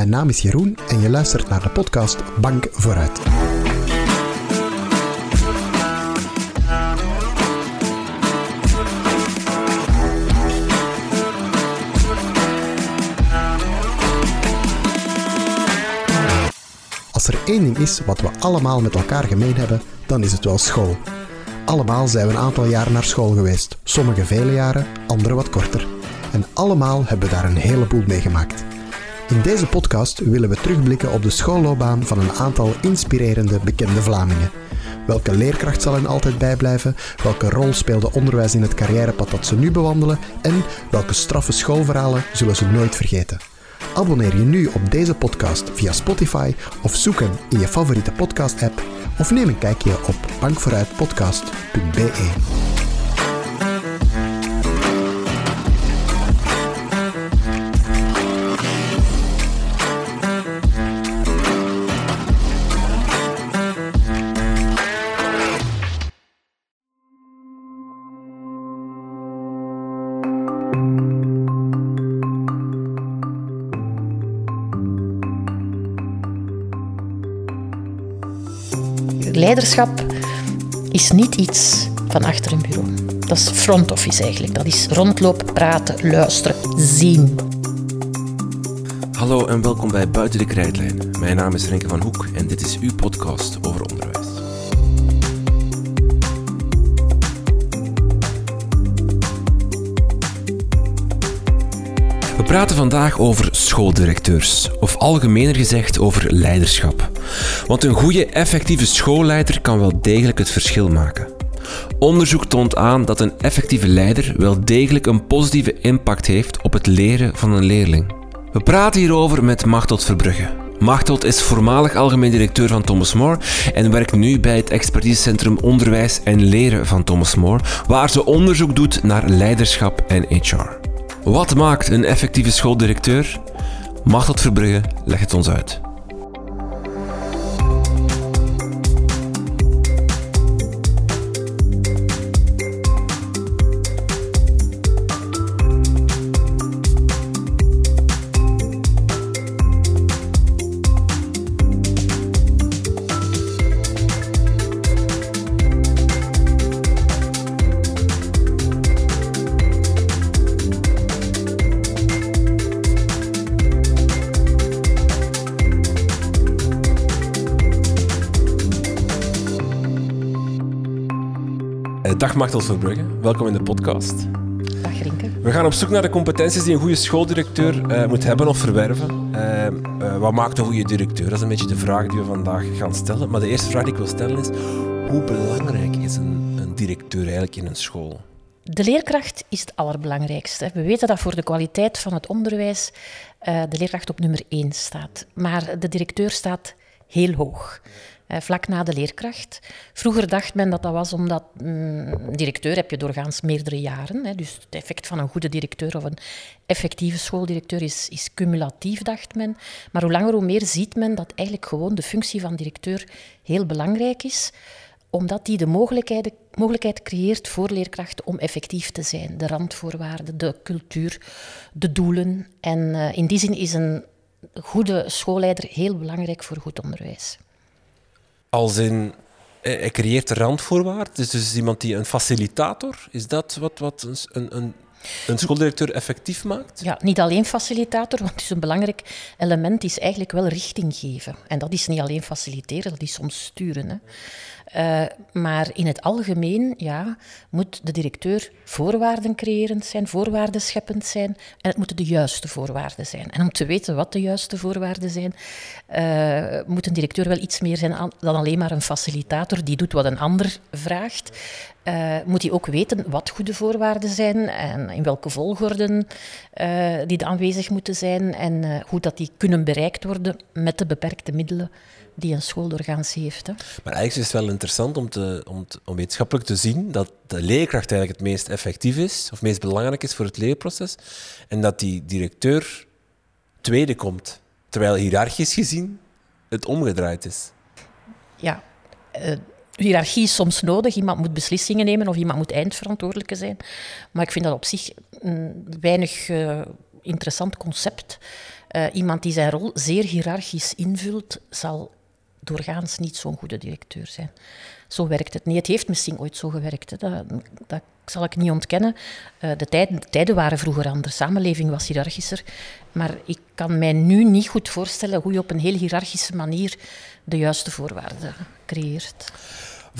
Mijn naam is Jeroen en je luistert naar de podcast Bank Vooruit. Als er één ding is wat we allemaal met elkaar gemeen hebben, dan is het wel school. Allemaal zijn we een aantal jaren naar school geweest. Sommige vele jaren, andere wat korter. En allemaal hebben we daar een heleboel meegemaakt. In deze podcast willen we terugblikken op de schoolloopbaan van een aantal inspirerende bekende Vlamingen. Welke leerkracht zal hen altijd bijblijven? Welke rol speelde onderwijs in het carrièrepad dat ze nu bewandelen? En welke straffe schoolverhalen zullen ze nooit vergeten? Abonneer je nu op deze podcast via Spotify of zoek hem in je favoriete podcast-app of neem een kijkje op bankvooruitpodcast.be. Leiderschap is niet iets van achter een bureau. Dat is front office eigenlijk. Dat is rondlopen, praten, luisteren, zien. Hallo en welkom bij Buiten de Krijtlijn. Mijn naam is Renke van Hoek en dit is uw podcast praten vandaag over schooldirecteurs, of algemener gezegd over leiderschap. Want een goede, effectieve schoolleider kan wel degelijk het verschil maken. Onderzoek toont aan dat een effectieve leider wel degelijk een positieve impact heeft op het leren van een leerling. We praten hierover met Machteld Verbrugge. Machteld is voormalig algemeen directeur van Thomas More en werkt nu bij het expertisecentrum Onderwijs en Leren van Thomas More, waar ze onderzoek doet naar leiderschap en HR. Wat maakt een effectieve schooldirecteur? Machteld Verbrugge legt het ons uit. Machtel Verbrugge, welkom in de podcast. Dag Rinke. We gaan op zoek naar de competenties die een goede schooldirecteur eh, moet hebben of verwerven. Eh, eh, wat maakt een goede directeur? Dat is een beetje de vraag die we vandaag gaan stellen. Maar de eerste vraag die ik wil stellen is, hoe belangrijk is een, een directeur eigenlijk in een school? De leerkracht is het allerbelangrijkste. We weten dat voor de kwaliteit van het onderwijs de leerkracht op nummer 1 staat. Maar de directeur staat heel hoog. Uh, vlak na de leerkracht. Vroeger dacht men dat dat was omdat mm, directeur heb je doorgaans meerdere jaren. Hè, dus het effect van een goede directeur of een effectieve schooldirecteur is, is cumulatief, dacht men. Maar hoe langer hoe meer ziet men dat eigenlijk gewoon de functie van directeur heel belangrijk is omdat die de mogelijkheid, mogelijkheid creëert voor leerkrachten om effectief te zijn. De randvoorwaarden, de cultuur, de doelen. En uh, in die zin is een goede schoolleider heel belangrijk voor goed onderwijs. Als in, hij creëert de randvoorwaarden, dus, dus iemand die een facilitator, is dat wat, wat een, een, een schooldirecteur effectief maakt? Ja, niet alleen facilitator, want dus een belangrijk element is eigenlijk wel richting geven. En dat is niet alleen faciliteren, dat is soms sturen. Hè. Uh, maar in het algemeen ja, moet de directeur voorwaarden creërend zijn, voorwaarden scheppend zijn. En het moeten de juiste voorwaarden zijn. En om te weten wat de juiste voorwaarden zijn, uh, moet een directeur wel iets meer zijn dan alleen maar een facilitator die doet wat een ander vraagt. Uh, moet hij ook weten wat goede voorwaarden zijn en in welke volgorden die aanwezig moeten zijn en hoe dat die kunnen bereikt worden met de beperkte middelen die een school doorgaans heeft. Hè. Maar eigenlijk is het wel interessant om, te, om, te, om wetenschappelijk te zien dat de leerkracht eigenlijk het meest effectief is, of het meest belangrijk is voor het leerproces, en dat die directeur tweede komt, terwijl hiërarchisch gezien het omgedraaid is. Ja, uh, hiërarchie is soms nodig. Iemand moet beslissingen nemen of iemand moet eindverantwoordelijke zijn. Maar ik vind dat op zich een weinig uh, interessant concept. Uh, iemand die zijn rol zeer hiërarchisch invult, zal doorgaans niet zo'n goede directeur zijn. Zo werkt het niet. Het heeft misschien ooit zo gewerkt, hè. Dat, dat zal ik niet ontkennen. Uh, de, tijden, de tijden waren vroeger anders, de samenleving was hiërarchischer. Maar ik kan mij nu niet goed voorstellen hoe je op een heel hiërarchische manier de juiste voorwaarden creëert.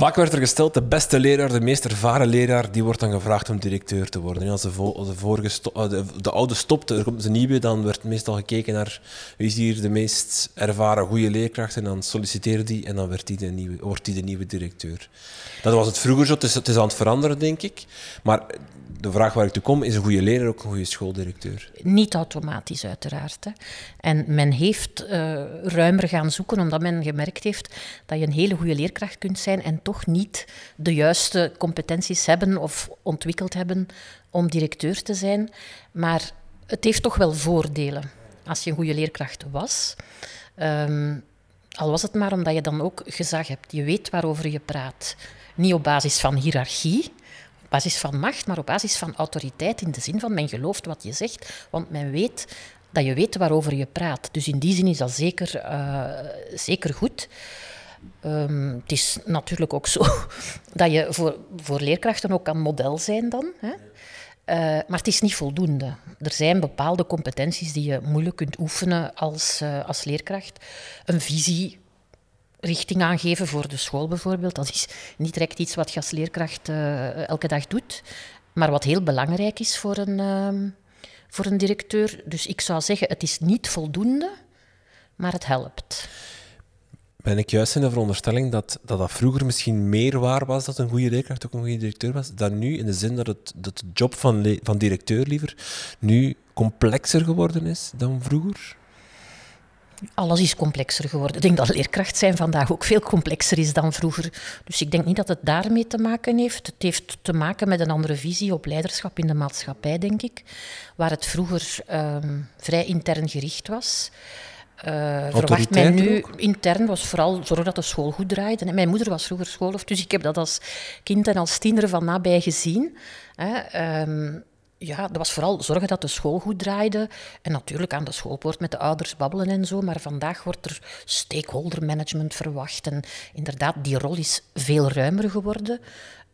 Vaak werd er gesteld, de beste leraar, de meest ervaren leraar, die wordt dan gevraagd om directeur te worden. als de, vorige eh, de, de, oude stopte, er komt een nieuwe, dan werd meestal gekeken naar wie is hier de meest ervaren goede leerkracht en dan solliciteerde die en dan werd die de nieuwe, wordt die de nieuwe directeur. Dat was het vroeger zo, het is, het is aan het veranderen, denk ik. Maar de vraag waar ik toe kom, is een goede leraar ook een goede schooldirecteur? Niet automatisch, uiteraard. Hè. En men heeft uh, ruimer gaan zoeken, omdat men gemerkt heeft dat je een hele goede leerkracht kunt zijn en toch niet de juiste competenties hebben of ontwikkeld hebben om directeur te zijn. Maar het heeft toch wel voordelen als je een goede leerkracht was. Um, al was het maar omdat je dan ook gezag hebt. Je weet waarover je praat. Niet op basis van hiërarchie, basis van macht, maar op basis van autoriteit in de zin van men gelooft wat je zegt, want men weet dat je weet waarover je praat. Dus in die zin is dat zeker, uh, zeker goed. Um, het is natuurlijk ook zo dat je voor, voor leerkrachten ook kan model zijn dan. Hè? Uh, maar het is niet voldoende. Er zijn bepaalde competenties die je moeilijk kunt oefenen als, uh, als leerkracht. Een visie richting aangeven voor de school bijvoorbeeld. Dat is niet direct iets wat je als leerkracht uh, elke dag doet, maar wat heel belangrijk is voor een, uh, voor een directeur. Dus ik zou zeggen, het is niet voldoende, maar het helpt. Ben ik juist in de veronderstelling dat, dat dat vroeger misschien meer waar was dat een goede leerkracht ook een goede directeur was, dan nu, in de zin dat, het, dat de job van, van directeur liever nu complexer geworden is dan vroeger? Alles is complexer geworden. Ik denk dat leerkracht zijn vandaag ook veel complexer is dan vroeger. Dus ik denk niet dat het daarmee te maken heeft. Het heeft te maken met een andere visie op leiderschap in de maatschappij, denk ik. Waar het vroeger um, vrij intern gericht was. Uh, verwacht men nu intern was vooral zorgen dat de school goed draaide. En mijn moeder was vroeger schoolhoofd, dus ik heb dat als kind en als tiener van nabij gezien. Hè. Um, ja, dat was vooral zorgen dat de school goed draaide. En natuurlijk aan de schoolpoort met de ouders babbelen en zo. Maar vandaag wordt er stakeholder management verwacht. En inderdaad, die rol is veel ruimer geworden.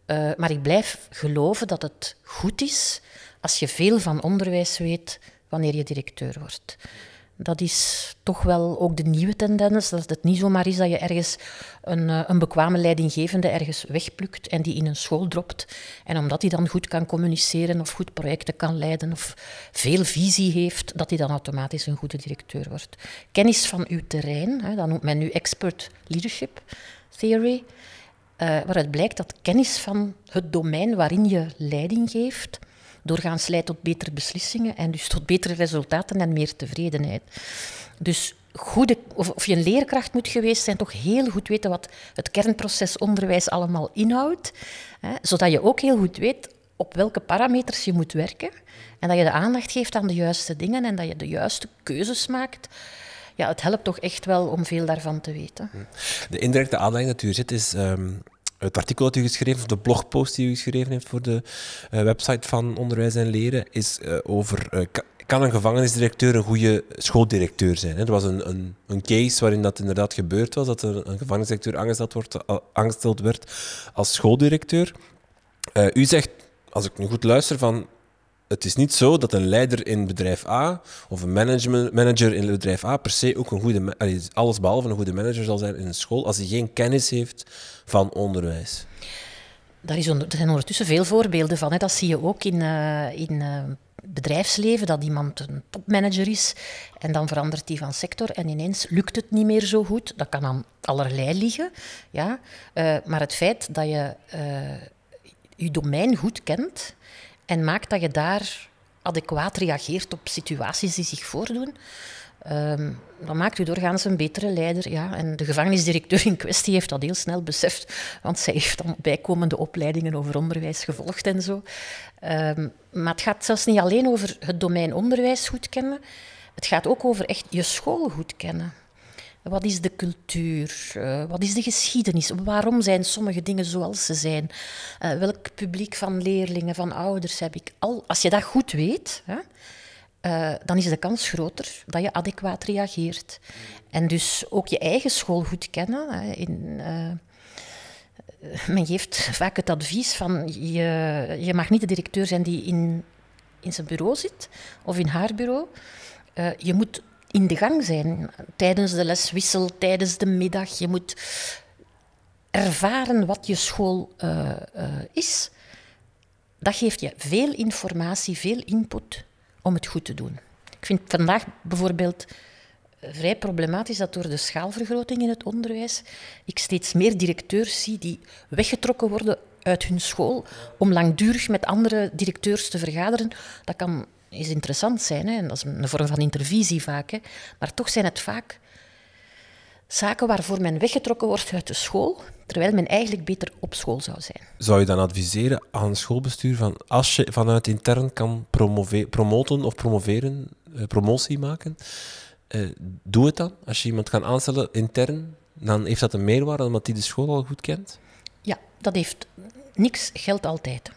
Uh, maar ik blijf geloven dat het goed is als je veel van onderwijs weet wanneer je directeur wordt dat is toch wel ook de nieuwe tendens. Dat het niet zomaar is dat je ergens een, eh, een bekwame leidinggevende ergens wegplukt en die in een school dropt. En omdat hij dan goed kan communiceren of goed projecten kan leiden of veel visie heeft, dat hij dan automatisch een goede directeur wordt. Kennis van uw terrein, hè, dat noemt men nu expert leadership theory. Uh, waaruit blijkt dat kennis van het domein waarin je leiding geeft, doorgaans leidt tot betere beslissingen en dus tot betere resultaten en meer tevredenheid. Dus goede, of, of, je een leerkracht moet geweest zijn, toch heel goed weten wat het kernproces onderwijs allemaal inhoudt, hè, zodat je ook heel goed weet op welke parameters je moet werken en dat je de aandacht geeft aan de juiste dingen en dat je de juiste keuzes maakt. Ja, het helpt toch echt wel om veel daarvan te weten. De indirecte aanleiding dat u zit is um, het artikel dat u geschreven, of de blogpost die u geschreven heeft voor de uh, website van Onderwijs en Leren, is uh, over. Uh, kan een gevangenisdirecteur een goede schooldirecteur zijn? Er was een, een, een, case waarin dat inderdaad gebeurd was, dat er een gevangenisdirecteur aangesteld, wordt, aangesteld werd als schooldirecteur. u zegt, als ik nu goed luister, van het is niet zo dat een leider in bedrijf A of een manager in bedrijf A per se ook een goede, alles behalve een goede manager zal zijn in een school als hij geen kennis heeft van onderwijs. Daar, is er zijn ondertussen veel voorbeelden van. Dat zie je ook in, uh, in uh, bedrijfsleven, dat iemand een topmanager is en dan verandert hij van sector en ineens lukt het niet meer zo goed. Dat kan aan allerlei liggen. Ja. Uh, maar het feit dat je je domein goed kent en maakt dat je daar adequaat reageert op situaties die zich voordoen, um, dan maakt u doorgaans een betere leider. Ja. En de gevangenisdirecteur in kwestie heeft dat heel snel beseft, want zij heeft dan bijkomende opleidingen over onderwijs gevolgd en zo. Um, maar het gaat zelfs niet alleen over het domein onderwijs goed kennen, het gaat ook over echt je school goed kennen. Wat is de cultuur? Uh, wat is de geschiedenis? Waarom zijn sommige dingen zoals ze zijn? Uh, welk publiek van leerlingen, van ouders heb ik? Al, als je dat goed weet, hè, uh, dan is de kans groter dat je adequaat reageert. En dus ook je eigen school goed kennen. Hè, in, men geeft vaak het advies van je, je mag niet de directeur zijn die in, in zijn bureau zit of in haar bureau. Je moet in de gang zijn tijdens de leswissel, tijdens de middag. Je moet ervaren wat je school uh, uh, is. Dat geeft je veel informatie, veel input om het goed te doen. Ik vind vandaag bijvoorbeeld vrij problematisch dat door de schaalvergroting in het onderwijs ik steeds meer directeurs zie die weggetrokken worden uit hun school om langdurig met andere directeurs te vergaderen. Dat kan is interessant zijn, hè? en dat is een vorm van intervisie vaak. Hè? Maar toch zijn het vaak zaken waarvoor men weggetrokken wordt uit de school, terwijl men eigenlijk beter op school zou zijn. Zou je dan adviseren aan het schoolbestuur van als je vanuit intern kan promoten of promoveren, eh, promotie maken, eh, doe het dan. Als je iemand kan aanstellen intern, dan heeft dat een meerwaarde omdat die de school al goed kent? Ja, dat heeft niks geldt altijd.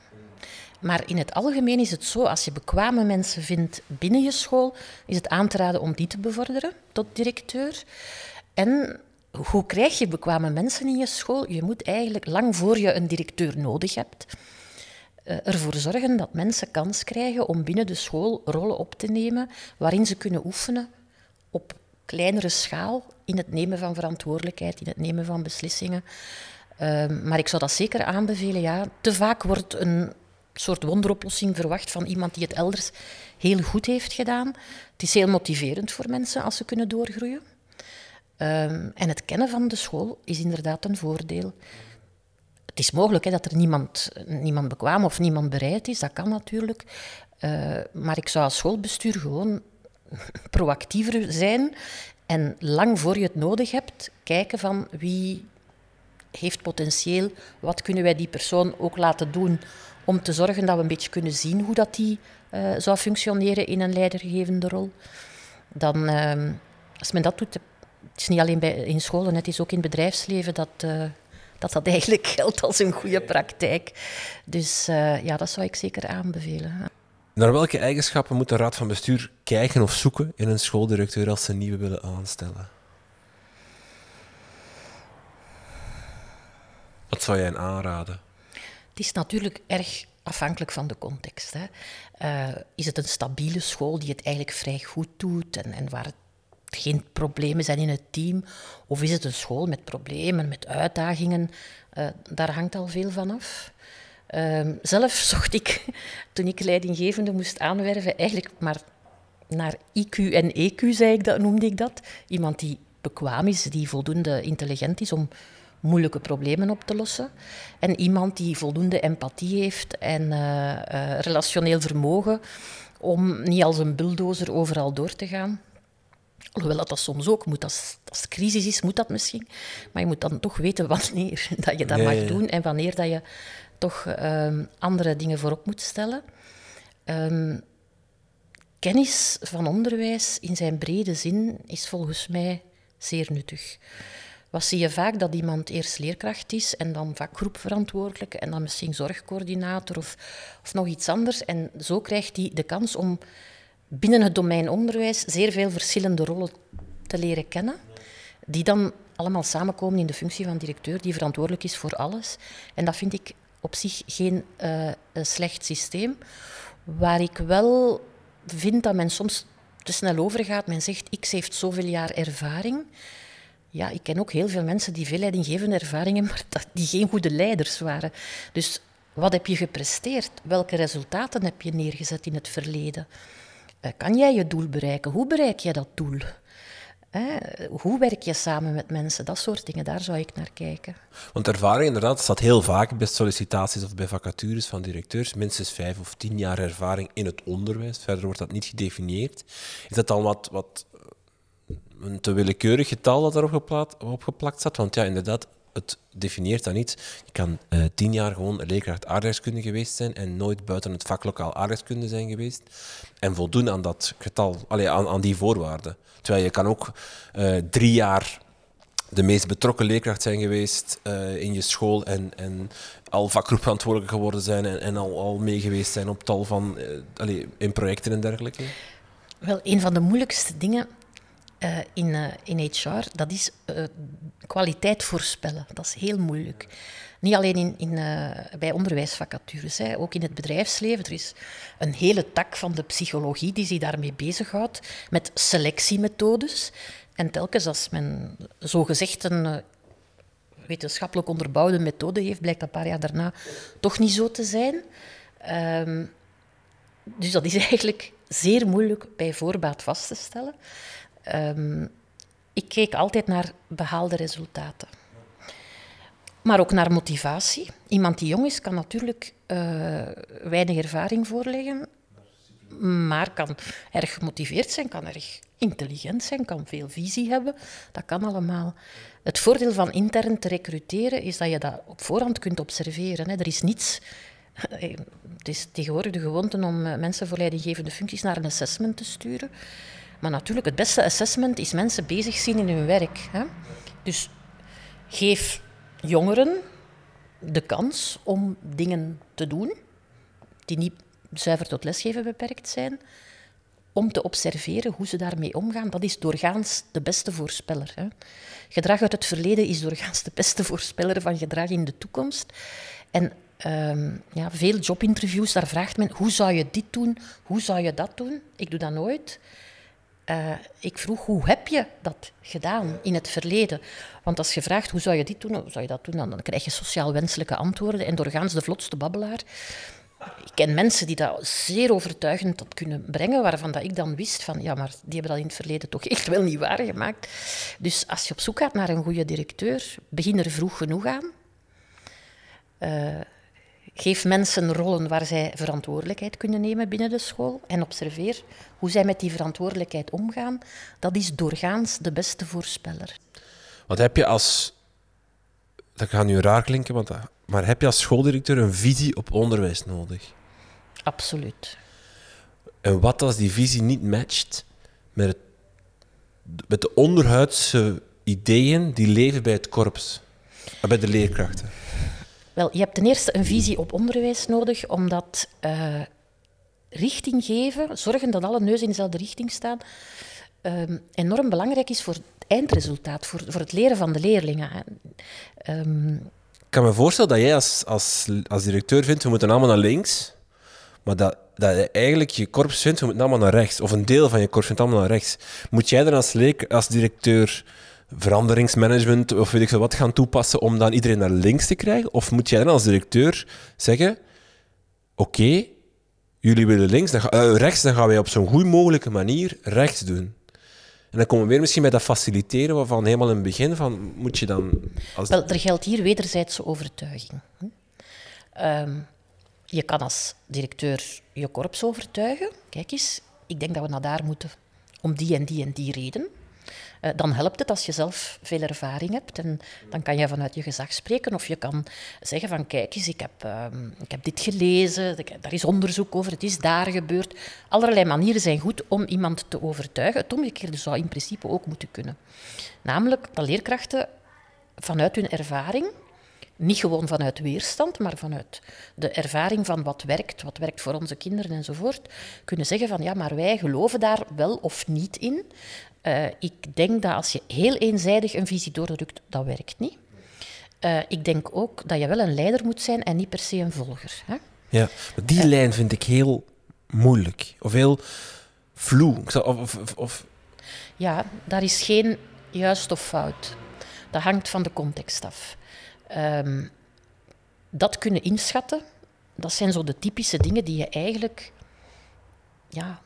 Maar in het algemeen is het zo, als je bekwame mensen vindt binnen je school, is het aan te raden om die te bevorderen tot directeur. En hoe krijg je bekwame mensen in je school? Je moet eigenlijk lang voor je een directeur nodig hebt, eh, ervoor zorgen dat mensen kans krijgen om binnen de school rollen op te nemen waarin ze kunnen oefenen op kleinere schaal in het nemen van verantwoordelijkheid, in het nemen van beslissingen. Ehm, maar ik zou dat zeker aanbevelen. Ja. Te vaak wordt een soort wonderoplossing verwacht van iemand die het elders heel goed heeft gedaan. Het is heel motiverend voor mensen als ze kunnen doorgroeien. Um, en het kennen van de school is inderdaad een voordeel. Het is mogelijk hè, dat er niemand, niemand bekwaam of niemand bereid is, dat kan natuurlijk. Uh, maar ik zou als schoolbestuur gewoon proactiever zijn en lang voor je het nodig hebt, kijken van wie heeft potentieel, wat kunnen wij die persoon ook laten doen om te zorgen dat we een beetje kunnen zien hoe dat die uh, zou functioneren in een leidergevende rol. Dan, uh, als men dat doet, het is niet alleen bij, in scholen, het is ook in het bedrijfsleven dat, uh, dat dat eigenlijk geldt als een goede praktijk. Dus uh, ja, dat zou ik zeker aanbevelen. Naar welke eigenschappen moet de raad van bestuur kijken of zoeken in een schooldirecteur als ze nieuwe willen aanstellen? Wat zou jij aanraden? Het is natuurlijk erg afhankelijk van de context. Hè. Uh, is het een stabiele school die het eigenlijk vrij goed doet en, en waar het geen problemen zijn in het team? Of is het een school met problemen, met uitdagingen? Uh, daar hangt al veel van af. Uh, zelf zocht ik, toen ik leidinggevende moest aanwerven, eigenlijk maar naar IQ en EQ, zei ik dat, noemde ik dat. Iemand die bekwaam is, die voldoende intelligent is om moeilijke problemen op te lossen. En iemand die voldoende empathie heeft en uh, uh, relationeel vermogen om niet als een bulldozer overal door te gaan. Alhoewel dat, dat soms ook moet. Als, als crisis is, moet dat misschien. Maar je moet dan toch weten wanneer dat je dat mag doen en wanneer dat je toch um, andere dingen voorop moet stellen. Um, kennis van onderwijs in zijn brede zin is volgens mij zeer nuttig. Wat zie je vaak? Dat iemand eerst leerkracht is en dan vakgroepverantwoordelijke en dan misschien zorgcoördinator of, of nog iets anders. En zo krijgt hij de kans om binnen het domein onderwijs zeer veel verschillende rollen te leren kennen, die dan allemaal samenkomen in de functie van directeur, die verantwoordelijk is voor alles. En dat vind ik op zich geen uh, slecht systeem. Waar ik wel vind dat men soms te snel overgaat. Men zegt, X heeft zoveel jaar ervaring. Ja, ik ken ook heel veel mensen die veel leidinggevende ervaringen, maar dat, die geen goede leiders waren. Dus wat heb je gepresteerd? Welke resultaten heb je neergezet in het verleden? Uh, kan jij je doel bereiken? Hoe bereik je dat doel? Hè? Hoe werk je samen met mensen? Dat soort dingen, daar zou ik naar kijken. Want ervaring, inderdaad, staat heel vaak bij sollicitaties of bij vacatures van directeurs. Minstens vijf of tien jaar ervaring in het onderwijs. Verder wordt dat niet gedefinieerd. Is dat dan wat, wat een te willekeurig getal dat erop geplakt, opgeplakt staat? Want ja, inderdaad, het definieert dat niet. Je kan uh, tien jaar gewoon leerkracht aardrijkskunde geweest zijn en nooit buiten het vaklokaal aardrijkskunde zijn geweest. En voldoen aan dat getal, allee, aan, aan die voorwaarden. Terwijl je kan ook uh, drie jaar de meest betrokken leerkracht zijn geweest uh, in je school en, en al vakgroepverantwoordelijk geworden zijn en, en al, al mee geweest zijn op tal van allee, in projecten en dergelijke? Wel, een van de moeilijkste dingen uh, in, uh, in HR, dat is uh, kwaliteit voorspellen. Dat is heel moeilijk. Niet alleen in, in, bij onderwijsvacatures, hè, ook in het bedrijfsleven. Er is een hele tak van de psychologie die zich daarmee bezighoudt, met selectiemethodes. En telkens als men zogezegd een wetenschappelijk onderbouwde methode heeft, blijkt dat een paar jaar daarna toch niet zo te zijn. Um, dus dat is eigenlijk zeer moeilijk bij voorbaat vast te stellen. Um, ik keek altijd naar behaalde resultaten. Maar ook naar motivatie. Iemand die jong is, kan natuurlijk uh, weinig ervaring voorleggen, maar kan erg gemotiveerd zijn, kan erg intelligent zijn, kan veel visie hebben. Dat kan allemaal. Het voordeel van intern te recruteren is dat je dat op voorhand kunt observeren. Hè. Er is niets het is tegenwoordig de gewoonte om eh, mensen voor leidinggevende functies naar een assessment te sturen. Maar natuurlijk, het beste assessment is mensen bezig zien in hun werk. Hè? Dus geef jongeren de kans om dingen te doen die niet zuiver tot lesgeven beperkt zijn, om te observeren hoe ze daarmee omgaan. Dat is doorgaans de beste voorspeller. Hè? Gedrag uit het verleden is doorgaans de beste voorspeller van gedrag in de toekomst. En um, ja, veel jobinterviews, daar vraagt men hoe zou je dit doen, hoe zou je dat doen? Ik doe dat nooit. Uh, ik vroeg hoe heb je dat gedaan in het verleden? Want als je vraagt hoe zou je dit doen, hoe zou je dat doen, dan, krijg je sociaal wenselijke antwoorden en doorgaans de vlotste babbelaar. Ik ken mensen die dat zeer overtuigend tot kunnen brengen, waarvan dat ik dan wist van ja, maar die hebben dat in het verleden toch echt wel niet waargemaakt. Dus als je op zoek gaat naar een goede directeur, begin er vroeg genoeg aan. Uh, Geef mensen rollen waar zij verantwoordelijkheid kunnen nemen binnen de school en observeer hoe zij met die verantwoordelijkheid omgaan. Dat is doorgaans de beste voorspeller. Wat heb je als. Dat gaat nu raar klinken, want, maar heb je als schooldirecteur een visie op onderwijs nodig? Absoluut. En wat als die visie niet matcht met, het, met de onderhuidse ideeën die leven bij het korps, bij de leerkrachten? Wel, je hebt ten eerste een visie op onderwijs nodig, omdat uh, richting geven, zorgen dat alle neuzen in dezelfde richting staan, uh, enorm belangrijk is voor het eindresultaat, voor, voor het leren van de leerlingen. Um, ik kan me voorstellen dat jij als, als, als directeur vindt, we moeten allemaal naar links, maar dat, dat je eigenlijk je korps vindt, we moeten allemaal naar rechts. Of een deel van je korps vindt allemaal naar rechts. Moet jij dan als, leek, als directeur veranderingsmanagement of weet ik veel wat gaan toepassen om dan iedereen naar links te krijgen? Of moet jij dan als directeur zeggen: Oké, jullie willen links, dan uh, rechts, dan gaan wij op zo'n goed mogelijke manier rechts doen. En dan komen we weer misschien bij dat faciliteren waarvan helemaal in het begin van moet je dan. Als... Wel, er geldt hier wederzijdse overtuiging. Um, je kan als directeur je korps overtuigen. Kijk eens, ik denk dat we naar daar moeten om die en die en die reden. Eh, dan helpt het als je zelf veel ervaring hebt. En dan kan je vanuit je gezag spreken. Of je kan zeggen van kijk eens, ik heb, ehm, ik heb dit gelezen, daar is onderzoek over, het is daar gebeurd. Allerlei manieren zijn goed om iemand te overtuigen. Het omgekeerde zou in principe ook moeten kunnen. Namelijk dat leerkrachten vanuit hun ervaring niet gewoon vanuit weerstand, maar vanuit de ervaring van wat werkt, wat werkt voor onze kinderen enzovoort, kunnen zeggen van ja, maar wij geloven daar wel of niet in. Uh, ik denk dat als je heel eenzijdig een visie doordrukt, dat werkt niet. Uh, ik denk ook dat je wel een leider moet zijn en niet per se een volger. Hè? Ja, maar die uh, lijn vind ik heel moeilijk. Of heel vloe. Of, of, of, Ja, daar is geen juist of fout. Dat hangt van de context af. Um, dat kunnen inschatten, dat zijn zo de typische dingen die je eigenlijk ja,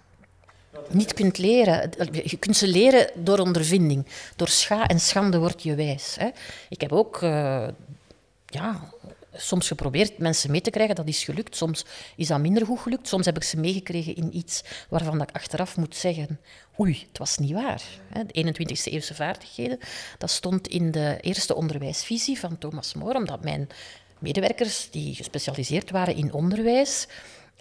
niet kunt leren. Je kunt ze leren door ondervinding. Door scha en schande word je wijs. Hè. Ik heb ook uh, ja, soms geprobeerd mensen mee te krijgen, dat is gelukt. Soms is dat minder goed gelukt. Soms heb ik ze meegekregen in iets waarvan ik achteraf moet zeggen, oei, het was niet waar. De 21e eeuwse vaardigheden, dat stond in de eerste onderwijsvisie van Thomas More, omdat mijn medewerkers die gespecialiseerd waren in onderwijs,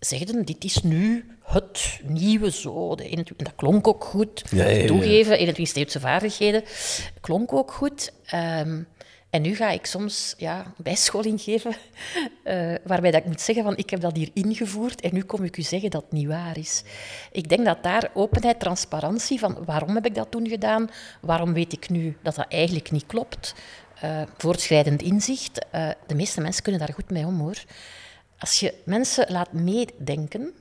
zegden, dit is nu het nieuwe zo. De 21, en dat klonk ook goed. Ja, ja, ja. Toegeven, 21 eeuwse vaardigheden, klonk ook goed. Um, En nu ga ik soms ja, bijscholing geven, uh, waarbij dat ik moet zeggen van ik heb dat hier ingevoerd en nu kom ik u zeggen dat het niet waar is. Ik denk dat daar openheid, transparantie van waarom heb ik dat toen gedaan, waarom weet ik nu dat dat eigenlijk niet klopt, uh, voortschrijdend inzicht. Uh, de meeste mensen kunnen daar goed mee om hoor. Als je mensen laat meedenken,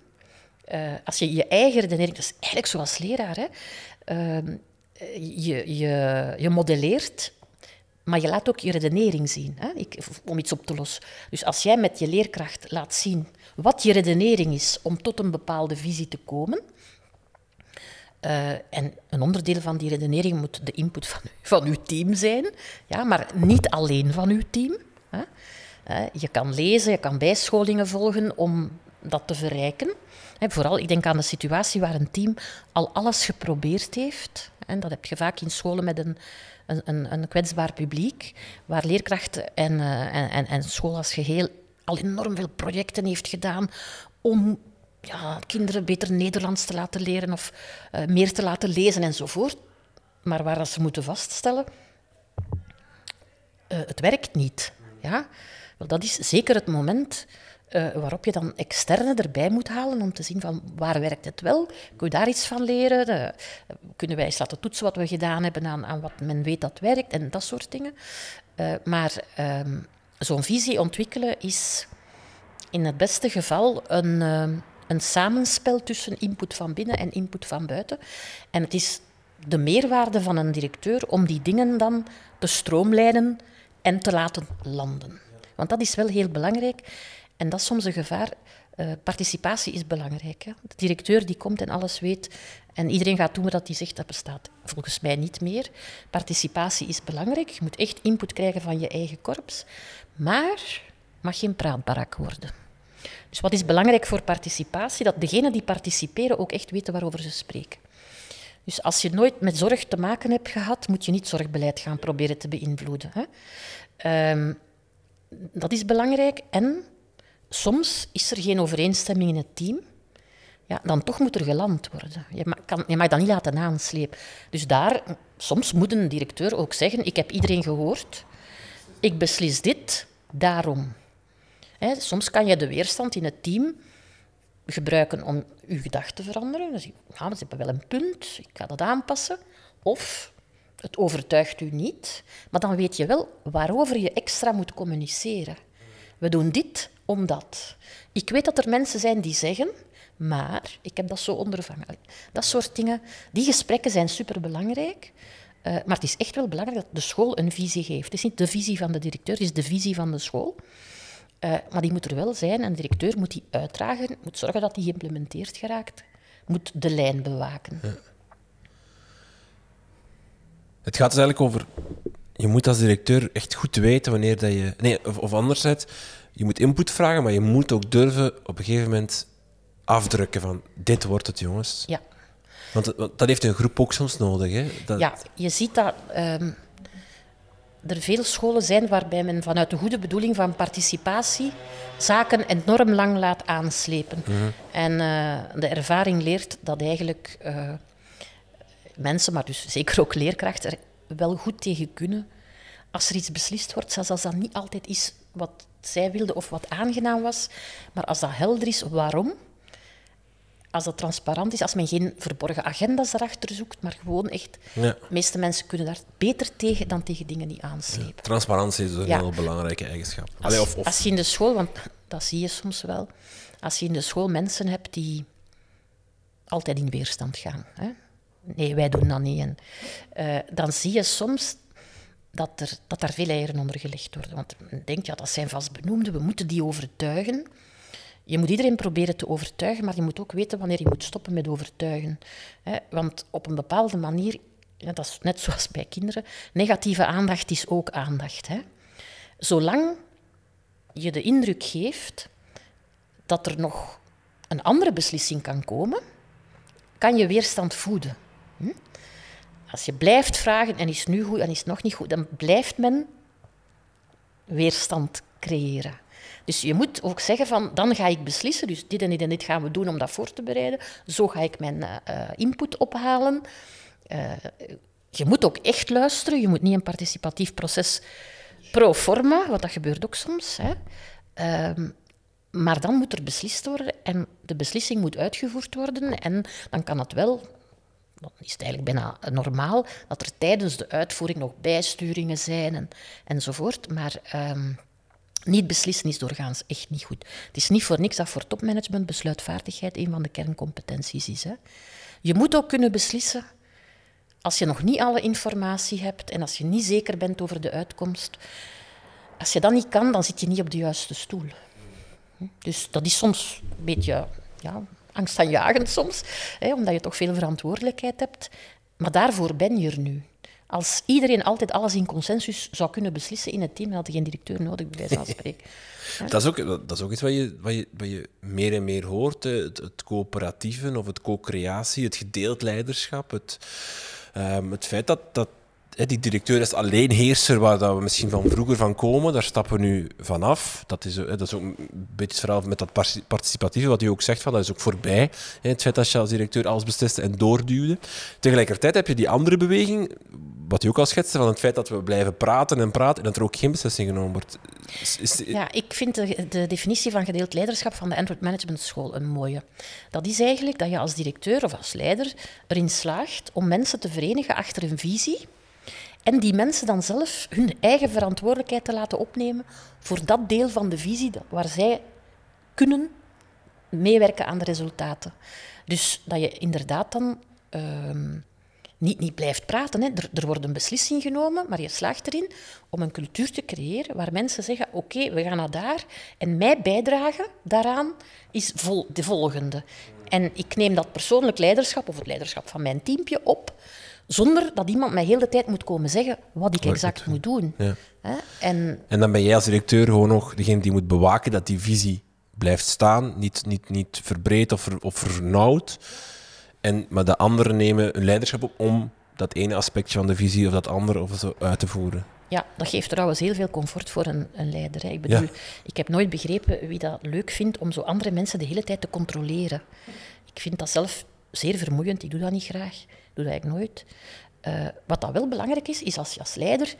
als je je eigen redenering, dat is eigenlijk zoals leraar, hè, ehm, je, je, je modelleert maar je laat ook je redenering zien hè, ik, om iets op te lossen. Dus als jij met je leerkracht laat zien wat je redenering is om tot een bepaalde visie te komen, uh, en een onderdeel van die redenering moet de input van, van uw team zijn, ja, maar niet alleen van uw team. Hè. Je kan lezen, je kan bijscholingen volgen om dat te verrijken. Vooral, ik denk aan de situatie waar een team al alles geprobeerd heeft. En dat heb je vaak in scholen met een een, een, kwetsbaar publiek, waar leerkrachten en, uh, en, en school als geheel al enorm veel projecten heeft gedaan om ja, kinderen beter Nederlands te laten leren of uh, meer te laten lezen enzovoort. Maar waar ze moeten vaststellen, uh, het werkt niet. Ja? Dat is zeker het moment uh, waarop je dan externe erbij moet halen om te zien van waar werkt het wel, kun je daar iets van leren, uh, kunnen wij eens laten toetsen wat we gedaan hebben aan, aan wat men weet dat werkt en dat soort dingen. Uh, maar ehm, zo'n visie ontwikkelen is in het beste geval een, een samenspel tussen input van binnen en input van buiten. En het is de meerwaarde van een directeur om die dingen dan te stroomlijnen en te laten landen. Want dat is wel heel belangrijk. En dat is soms een gevaar. Uh, participatie is belangrijk. Hè? De directeur die komt en alles weet en iedereen gaat doen wat hij zegt, dat bestaat volgens mij niet meer. Participatie is belangrijk. Je moet echt input krijgen van je eigen korps. Maar mag geen praatbarak worden. Dus wat is belangrijk voor participatie? Dat degenen die participeren ook echt weten waarover ze spreken. Dus als je nooit met zorg te maken hebt gehad, moet je niet zorgbeleid gaan proberen te beïnvloeden. Hè? Um, dat is belangrijk. En soms is er geen overeenstemming in het team. Ja, dan toch moet er geland worden. Je mag, kan, je mag dat niet laten aanslepen. Dus daar, soms moet een directeur ook zeggen, ik heb iedereen gehoord, ik beslis dit, daarom. soms kan je de weerstand in het team gebruiken om je gedachten te veranderen. Dus, ze hebben wel een punt, ik ga dat aanpassen. Of het overtuigt u niet, maar dan weet je wel waarover je extra moet communiceren. We doen dit omdat. Ik weet dat er mensen zijn die zeggen, maar ik heb dat zo ondervangen. Dat soort dingen, die gesprekken zijn superbelangrijk. Uh, maar het is echt wel belangrijk dat de school een visie geeft. Het is niet de visie van de directeur, het is de visie van de school. Uh, maar die moet er wel zijn en de directeur moet die uitdragen, moet zorgen dat die geïmplementeerd geraakt, moet de lijn bewaken. Ja. Het gaat dus eigenlijk over je moet als directeur echt goed weten wanneer dat je. Nee, of, of anderzijds, je moet input vragen, maar je moet ook durven op een gegeven moment afdrukken van dit wordt het, jongens. Ja. Want, dat heeft een groep ook soms nodig. Hè? Dat... Ja, je ziet dat um, er veel scholen zijn waarbij men vanuit de goede bedoeling van participatie zaken enorm lang laat aanslepen. Mhm. En uh, de ervaring leert dat eigenlijk uh, mensen, maar dus zeker ook leerkrachten, er wel goed tegen kunnen als er iets beslist wordt, zelfs als dat niet altijd is wat zij wilde of wat aangenaam was. Maar als dat helder is, waarom? Als dat transparant is, als men geen verborgen agenda's erachter zoekt, maar gewoon echt... Ja. De meeste mensen kunnen daar beter tegen dan tegen dingen die aanslepen. Ja, transparantie is een heel belangrijke eigenschap. Als, of, of... als je in de school, want dat zie je soms wel, als je in de school mensen hebt die altijd in weerstand gaan. Hè? Nee, wij doen dat niet. En, uh, dan zie je soms dat, er, dat daar veel eieren onder gelegd worden. Want men denkt, ja, dat zijn vastbenoemden, we moeten die overtuigen. Je moet iedereen proberen te overtuigen, maar je moet ook weten wanneer je moet stoppen met overtuigen. Want op een bepaalde manier, dat is net zoals bij kinderen, negatieve aandacht is ook aandacht. Hè? Zolang je de indruk geeft dat er nog een andere beslissing kan komen, kan je weerstand voeden. Hm? Als je blijft vragen en is nu goed en is nog niet goed, dan blijft men weerstand creëren. Dus je moet ook zeggen van, dan ga ik beslissen, dus dit en dit en dit gaan we doen om dat voor te bereiden. Zo ga ik mijn uh, input ophalen. Uh, je moet ook echt luisteren, je moet niet een participatief proces pro forma, want dat gebeurt ook soms. Hè. Ehm, maar dan moet er beslist worden en de beslissing moet uitgevoerd worden. En dan kan het wel, dan is het eigenlijk bijna normaal, dat er tijdens de uitvoering nog bijsturingen zijn en, enzovoort. Maar ehm, niet beslissen is doorgaans echt niet goed. Het is niet voor niks dat voor topmanagement besluitvaardigheid een van de kerncompetenties is. Hè. Je moet ook kunnen beslissen als je nog niet alle informatie hebt en als je niet zeker bent over de uitkomst. Als je dat niet kan, dan zit je niet op de juiste stoel. Dus dat is soms een beetje ja, angstaanjagend soms, hè, omdat je toch veel verantwoordelijkheid hebt. Maar daarvoor ben je er nu. Als iedereen altijd alles in consensus zou kunnen beslissen in het team, dan had je geen directeur nodig, bij wijze van spreken. Dat is, ook, dat is ook iets wat je, wat je, wat je meer en meer hoort. Het, het coöperatieve of het co-creatie, het gedeeld leiderschap. Het, um, het feit dat, dat die directeur is alleenheerser waar dat we misschien van vroeger van komen. Daar stappen we nu vanaf. Dat is, dat is ook een beetje het verhaal met dat participatieve, wat u ook zegt, van, dat is ook voorbij. Het feit dat je als directeur alles besliste en doorduwde. Tegelijkertijd heb je die andere beweging, wat u ook al schetste, van het feit dat we blijven praten en praten en dat er ook geen beslissing genomen wordt. Is, ja, ik vind de, de, definitie van gedeeld leiderschap van de Antwerp Management School een mooie. Dat is eigenlijk dat je als directeur of als leider erin slaagt om mensen te verenigen achter een visie en die mensen dan zelf hun eigen verantwoordelijkheid te laten opnemen voor dat deel van de visie waar zij kunnen meewerken aan de resultaten. Dus dat je inderdaad dan ehm, niet, niet blijft praten. Hè. Er, er, wordt een beslissing genomen, maar je slaagt erin om een cultuur te creëren waar mensen zeggen: Oké, we gaan naar daar. En mijn bijdrage daaraan is vol, de volgende. En ik neem dat persoonlijk leiderschap of het leiderschap van mijn teampje op zonder dat iemand mij heel de tijd moet komen zeggen wat ik exact moet doen. Ja. En, en dan ben jij als directeur gewoon nog degene die moet bewaken dat die visie blijft staan, niet, niet, niet verbreed of, ver, of vernauwd. En, maar de anderen nemen een leiderschap op om dat ene aspectje van de visie of dat andere of zo uit te voeren. Ja, dat geeft trouwens heel veel comfort voor een, een leider. Hè. Ik bedoel, ik heb nooit begrepen wie dat leuk vindt om zo andere mensen de hele tijd te controleren. Ik vind dat zelf zeer vermoeiend, ik doe dat niet graag doe dat eigenlijk nooit. Uh, wat dat wel belangrijk is, is als je als leider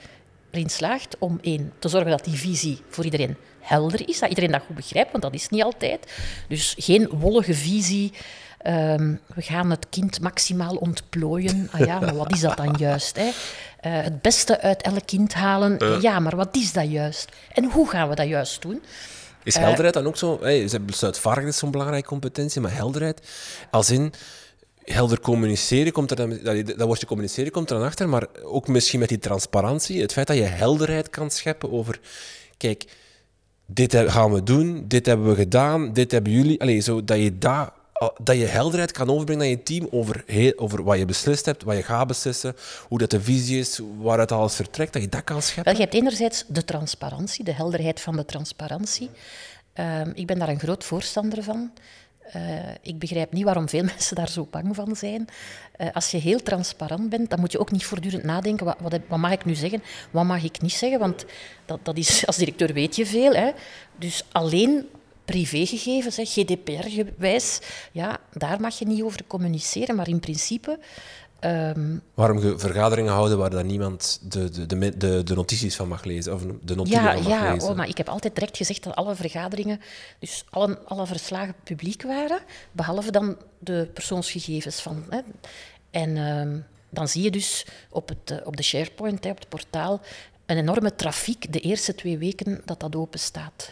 erin slaagt om één, te zorgen dat die visie voor iedereen helder is, dat iedereen dat goed begrijpt, want dat is niet altijd. Dus geen wollige visie. Um, we gaan het kind maximaal ontplooien. Ah ja, maar wat is dat dan juist? Hè? Uh, het beste uit elk kind halen. Ja, maar wat is dat juist? En hoe gaan we dat juist doen? Is helderheid dan ook zo? Hey, besluitvaardigheid is zo'n belangrijke competentie, maar helderheid als in helder communiceren, komt er dan, dat, woordje communiceren komt er dan achter, maar ook misschien met die transparantie, het feit dat je helderheid kan scheppen over, kijk, dit gaan we doen, dit hebben we gedaan, dit hebben jullie, Allee, zo, dat je daar dat je helderheid kan overbrengen naar je team over, over wat je beslist hebt, wat je gaat beslissen, hoe dat de visie is, waaruit alles vertrekt, dat je dat kan scheppen. Wel, je hebt enerzijds de transparantie, de helderheid van de transparantie. Uh, ik ben daar een groot voorstander van. Uh, ik begrijp niet waarom veel mensen daar zo bang van zijn. Uh, als je heel transparant bent, dan moet je ook niet voortdurend nadenken, wat, wat, wat, mag ik nu zeggen, wat mag ik niet zeggen, want dat, dat is, als directeur weet je veel. Hè. Dus alleen privégegevens, GDPR-gewijs, ja, daar mag je niet over communiceren, maar in principe Um, Waarom vergaderingen houden waar dan niemand de, de, de, de, notities van mag lezen? Of de notities ja, van mag ja, lezen? Oh, maar ik heb altijd direct gezegd dat alle vergaderingen, dus alle, alle verslagen publiek waren, behalve dan de persoonsgegevens van. Hè. En um, dan zie je dus op, het, uh, op de SharePoint, hè, op het portaal, een enorme trafiek de eerste twee weken dat dat open staat.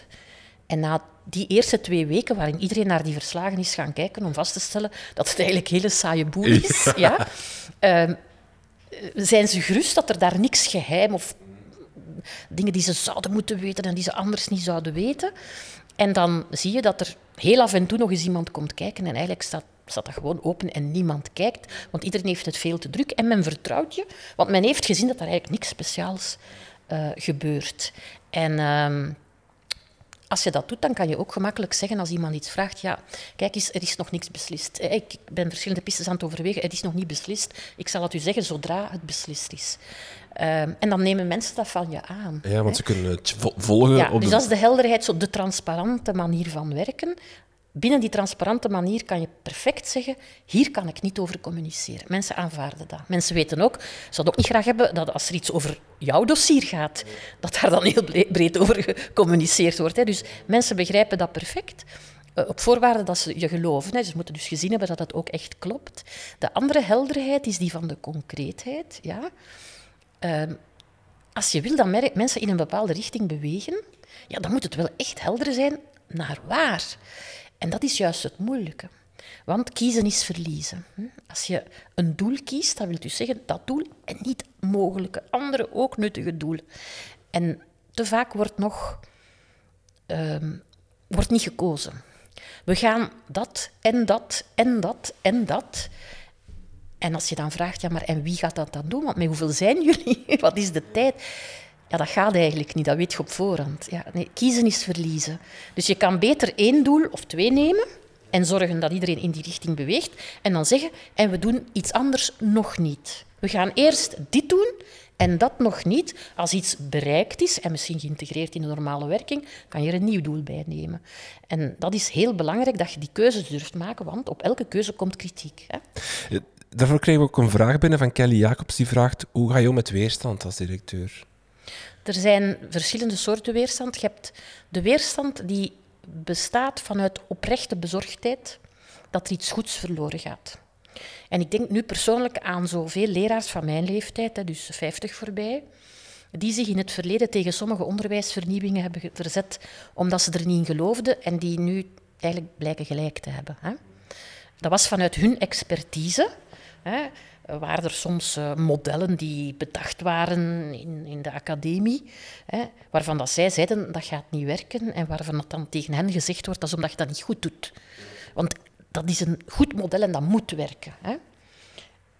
En na die eerste twee weken, waarin iedereen naar die verslagen is gaan kijken om vast te stellen dat het eigenlijk een hele saaie boel is, ja. Ehm, zijn ze gerust dat er daar niks geheim of dingen die ze zouden moeten weten en die ze anders niet zouden weten. En dan zie je dat er heel af en toe nog eens iemand komt kijken en eigenlijk staat, staat dat gewoon open en niemand kijkt, want iedereen heeft het veel te druk en men vertrouwt je, want men heeft gezien dat er eigenlijk niks speciaals uh, gebeurt. En... Uh, als je dat doet, dan kan je ook gemakkelijk zeggen als iemand iets vraagt, ja, kijk eens, er is nog niks beslist. Eh, ik ben verschillende pistes aan het overwegen, het is nog niet beslist. Ik zal het u zeggen zodra het beslist is. Um, en dan nemen mensen dat van je aan. Ja, want ze kunnen het volgen. Ja, dus dat is de helderheid, zo de transparante manier van werken. Binnen die transparante manier kan je perfect zeggen, hier kan ik niet over communiceren. Mensen aanvaarden dat. Mensen weten ook, ze zouden ook niet graag hebben dat als er iets over jouw dossier gaat, dat daar dan heel breed over gecommuniceerd wordt. Hè. Dus mensen begrijpen dat perfect. Eh, op voorwaarde dat ze je geloven. Hè. Ze moeten dus gezien hebben dat dat ook echt klopt. De andere helderheid is die van de concreetheid. Ja. Ehm, als je wil dat mensen in een bepaalde richting bewegen, ja, dan moet het wel echt helder zijn naar waar. En dat is juist het moeilijke. Want kiezen is verliezen. Als je een doel kiest, dan wil dus zeggen dat doel en niet mogelijke andere ook nuttige doelen. En te vaak wordt nog ehm, wordt niet gekozen. We gaan dat en dat en dat en dat. En als je dan vraagt, ja, maar en wie gaat dat dan doen? Want met hoeveel zijn jullie? Wat is de tijd? Ja, dat gaat eigenlijk niet, dat weet je op voorhand. Ja, nee, kiezen is verliezen. Dus je kan beter één doel of twee nemen en zorgen dat iedereen in die richting beweegt. En dan zeggen, en we doen iets anders nog niet. We gaan eerst dit doen en dat nog niet. Als iets bereikt is en misschien geïntegreerd in de normale werking, kan je er een nieuw doel bij nemen. En dat is heel belangrijk dat je die keuzes durft maken, want op elke keuze komt kritiek. Hè? Daarvoor krijgen we ook een vraag binnen van Kelly Jacobs, die vraagt, hoe ga je om met weerstand als directeur? Er zijn verschillende soorten weerstand. Je hebt de weerstand die bestaat vanuit oprechte bezorgdheid dat er iets goeds verloren gaat. En ik denk nu persoonlijk aan zoveel leraars van mijn leeftijd, dus 50 voorbij, die zich in het verleden tegen sommige onderwijsvernieuwingen hebben verzet omdat ze er niet in geloofden en die nu eigenlijk blijken gelijk te hebben. Dat was vanuit hun expertise. Hè, waren er soms uh, modellen die bedacht waren in, in de academie, hè, waarvan dat zij zeiden dat gaat niet werken en waarvan dat dan tegen hen gezegd wordt dat is omdat je dat niet goed doet. Want dat is een goed model en dat moet werken. Hè.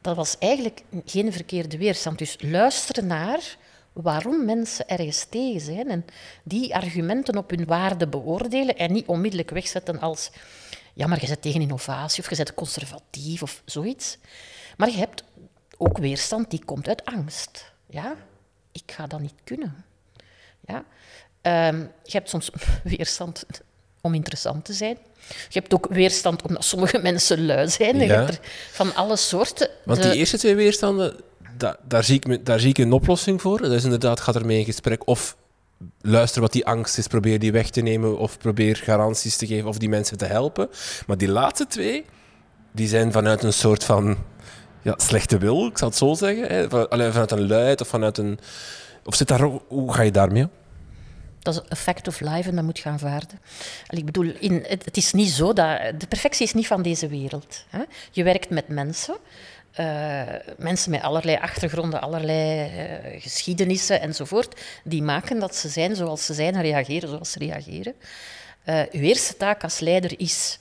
Dat was eigenlijk geen verkeerde weerstand. Dus luisteren naar waarom mensen ergens tegen zijn en die argumenten op hun waarde beoordelen en niet onmiddellijk wegzetten als ja, maar je bent tegen innovatie of je bent conservatief of zoiets. Maar je hebt ook weerstand die komt uit angst. Ja, ik ga dat niet kunnen. Ja. Um, je hebt soms weerstand om interessant te zijn. Je hebt ook weerstand omdat sommige mensen lui zijn. Ja. Je hebt er van alle soorten. Want die eerste twee weerstanden, daar, zie ik, daar zie ik een oplossing voor. Dat is inderdaad, gaat ermee in gesprek of luister wat die angst is, probeer die weg te nemen of probeer garanties te geven of die mensen te helpen. Maar die laatste twee, die zijn vanuit een soort van ja, slechte wil, ik zal het zo zeggen. Hè? vanuit een luid of vanuit een... Of zit daar, hoe ga je daarmee Dat is een of life en dat moet je aanvaarden. Ik bedoel, in, het, is niet zo dat... De perfectie is niet van deze wereld. Hè? Je werkt met mensen. Uh, mensen met allerlei achtergronden, allerlei uh, geschiedenissen enzovoort, die maken dat ze zijn zoals ze zijn en reageren zoals ze reageren. Uh, uw eerste taak als leider is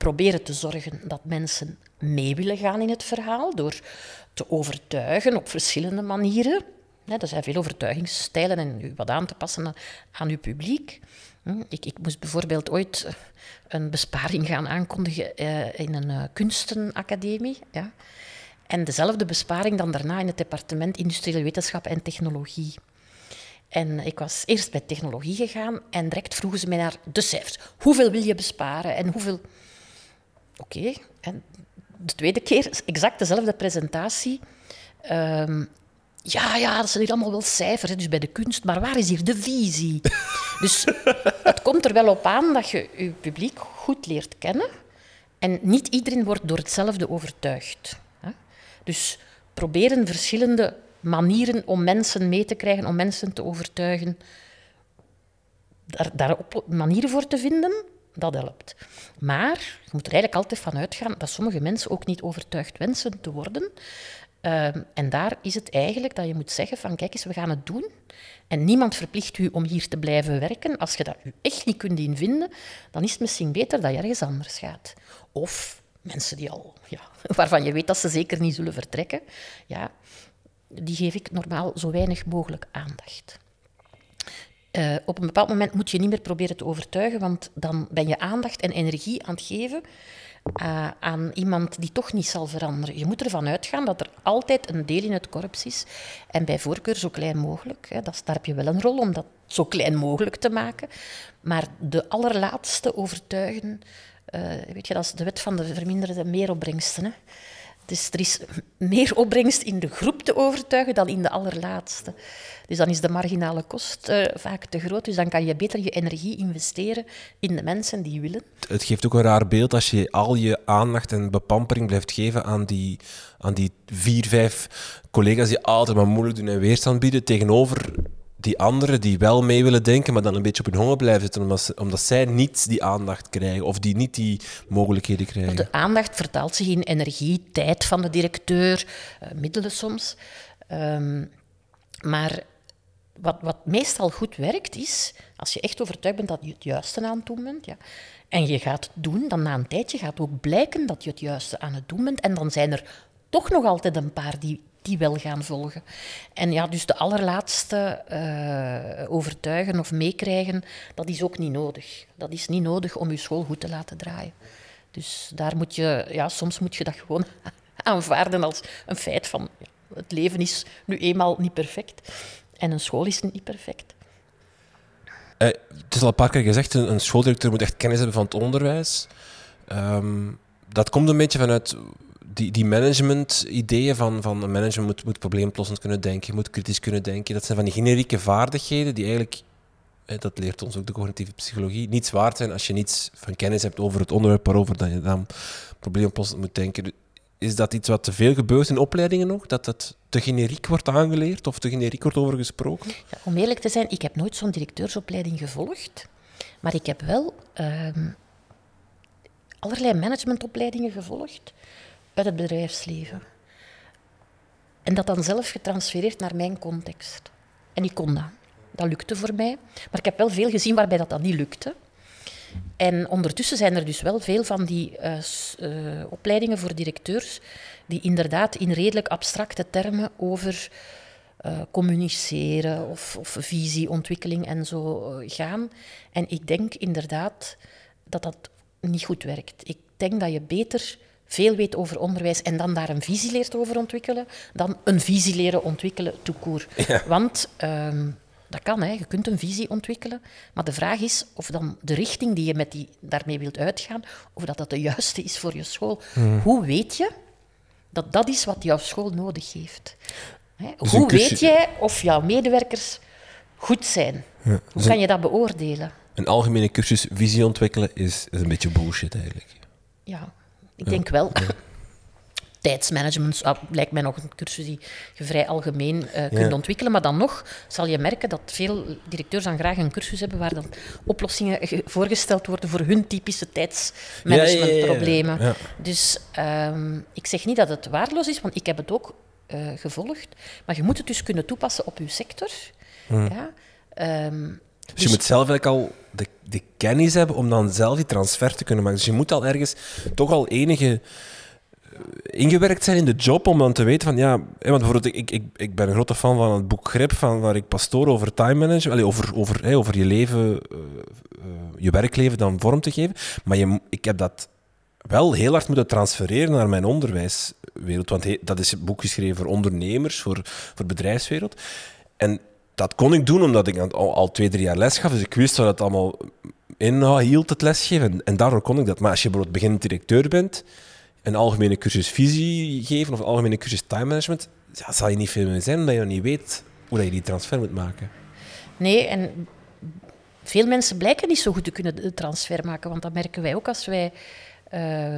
proberen te zorgen dat mensen mee willen gaan in het verhaal door te overtuigen op verschillende manieren. er zijn veel overtuigingsstijlen en u wat aan te passen aan uw publiek. Hm, ik, ik, moest bijvoorbeeld ooit een besparing gaan aankondigen eh, in een uh, kunstenacademie. Ja. En dezelfde besparing dan daarna in het departement Industriële Wetenschap en Technologie. En ik was eerst bij technologie gegaan en direct vroegen ze mij naar de cijfers. Hoeveel wil je besparen en hoeveel... Oké, en de tweede keer exact dezelfde presentatie. Um, ja, ja, dat zijn hier allemaal wel cijfers, dus bij de kunst, maar waar is hier de visie? dus het komt er wel op aan dat je je publiek goed leert kennen en niet iedereen wordt door hetzelfde overtuigd. Dus proberen verschillende manieren om mensen mee te krijgen, om mensen te overtuigen, daar, daar op manieren voor te vinden, dat helpt. Maar je moet er eigenlijk altijd van uitgaan dat sommige mensen ook niet overtuigd wensen te worden. Ehm, en daar is het eigenlijk dat je moet zeggen van kijk eens, we gaan het doen. En niemand verplicht u om hier te blijven werken. Als je dat u echt niet kunt invinden, dan is het misschien beter dat je ergens anders gaat. Of mensen die al, ja, waarvan je weet dat ze zeker niet zullen vertrekken, ja, die geef ik normaal zo weinig mogelijk aandacht. Uh, op een bepaald moment moet je niet meer proberen te overtuigen, want dan ben je aandacht en energie aan het geven uh, aan iemand die toch niet zal veranderen. Je moet ervan uitgaan dat er altijd een deel in het korps is, en bij voorkeur zo klein mogelijk. Hè. Dat, daar heb je wel een rol om dat zo klein mogelijk te maken. Maar de allerlaatste overtuigen, uh, weet je, dat is de wet van de verminderde meeropbrengsten. Hè. Dus er is meer opbrengst in de groep te overtuigen dan in de allerlaatste. Dus dan is de marginale kost uh, vaak te groot. Dus dan kan je beter je energie investeren in de mensen die willen. Het geeft ook een raar beeld als je al je aandacht en bepampering blijft geven aan die, aan die vier, vijf collega's die altijd maar moeilijk doen en weerstand bieden tegenover die anderen die wel mee willen denken, maar dan een beetje op hun honger blijven zitten, omdat, omdat zij niet die aandacht krijgen of die niet die mogelijkheden krijgen. De aandacht vertaalt zich in energie, tijd van de directeur, uh, middelen soms. Um, maar wat, wat meestal goed werkt is, als je echt overtuigd bent dat je het juiste aan het doen bent, ja, en je gaat het doen, dan na een tijdje gaat ook blijken dat je het juiste aan het doen bent. En dan zijn er toch nog altijd een paar die die wel gaan volgen. En ja, dus de allerlaatste uh, overtuigen of meekrijgen, dat is ook niet nodig. Dat is niet nodig om je school goed te laten draaien. Dus daar moet je, ja, soms moet je dat gewoon aanvaarden als een feit van het leven is nu eenmaal niet perfect en een school is niet perfect. Uh, het is al een paar keer gezegd, een, schooldirecteur moet echt kennis hebben van het onderwijs. Um, dat komt een beetje vanuit die, die management-ideeën van, van een manager moet, moet probleemoplossend kunnen denken, moet kritisch kunnen denken, dat zijn van die generieke vaardigheden die eigenlijk, dat leert ons ook de cognitieve psychologie, niets waard zijn als je niets van kennis hebt over het onderwerp waarover dat je dan probleemoplossend moet denken. Is dat iets wat te veel gebeurt in opleidingen nog? Dat het te generiek wordt aangeleerd of te generiek wordt over gesproken? Ja, om eerlijk te zijn, ik heb nooit zo'n directeursopleiding gevolgd. Maar ik heb wel ehm, allerlei managementopleidingen gevolgd uit het bedrijfsleven. En dat dan zelf getransfereerd naar mijn context. En ik kon dat. Dat lukte voor mij. Maar ik heb wel veel gezien waarbij dat, dat niet lukte. En ondertussen zijn er dus wel veel van die uh, uh, opleidingen voor directeurs die inderdaad in redelijk abstracte termen over uh, communiceren of, of visieontwikkeling en zo gaan. En ik denk inderdaad dat dat niet goed werkt. Ik denk dat je beter veel weet over onderwijs en dan daar een visie leert over ontwikkelen, dan een visie leren ontwikkelen toekoer. Ja. Want um, dat kan, hè. je kunt een visie ontwikkelen, maar de vraag is of dan de richting die je met die, daarmee wilt uitgaan, of dat dat de juiste is voor je school. Hmm. Hoe weet je dat dat is wat jouw school nodig heeft? Hè? Dus Hoe weet jij of jouw medewerkers goed zijn? Ja. Hoe dus kan je dat beoordelen? Een algemene cursus visie ontwikkelen is, is een beetje bullshit eigenlijk. Ja, ik denk wel. Tijdsmanagement ah, lijkt mij nog een cursus die je vrij algemeen uh, kunt ontwikkelen. Maar dan nog zal je merken dat veel directeurs dan graag een cursus hebben waar dan oplossingen voorgesteld worden voor hun typische tijdsmanagementproblemen. Ja, dus um, ik zeg niet dat het waardeloos is, want ik heb het ook uh, gevolgd. Maar je moet het dus kunnen toepassen op je sector. Ja. Um, dus, je moet zelf eigenlijk al de, de kennis hebben om dan zelf die transfer te kunnen maken. Dus je moet al ergens toch al enige eh, ingewerkt zijn in de job om dan te weten van ja, want bijvoorbeeld ik, ik, ik ben een grote fan van het boek Grip van waar ik pastoor over time management, over, over, over je leven, uh, uh, je werkleven dan vorm te geven. Maar je, ik heb dat wel heel hard moeten transfereren naar mijn onderwijswereld, want dat is een boek geschreven voor ondernemers, voor, voor bedrijfswereld. En dat kon ik doen omdat ik al, al twee, drie jaar les gaf. Dus ik wist wat het allemaal inhield, het lesgeven. En daardoor kon ik dat. Maar als je bijvoorbeeld beginnend directeur bent, een algemene cursus visie geven of een algemene cursus time management, ja, zal je niet veel meer zijn omdat je niet weet hoe je die transfer moet maken. Nee, en veel mensen blijken niet zo goed te kunnen de transfer maken. Want dat merken wij ook als wij uh,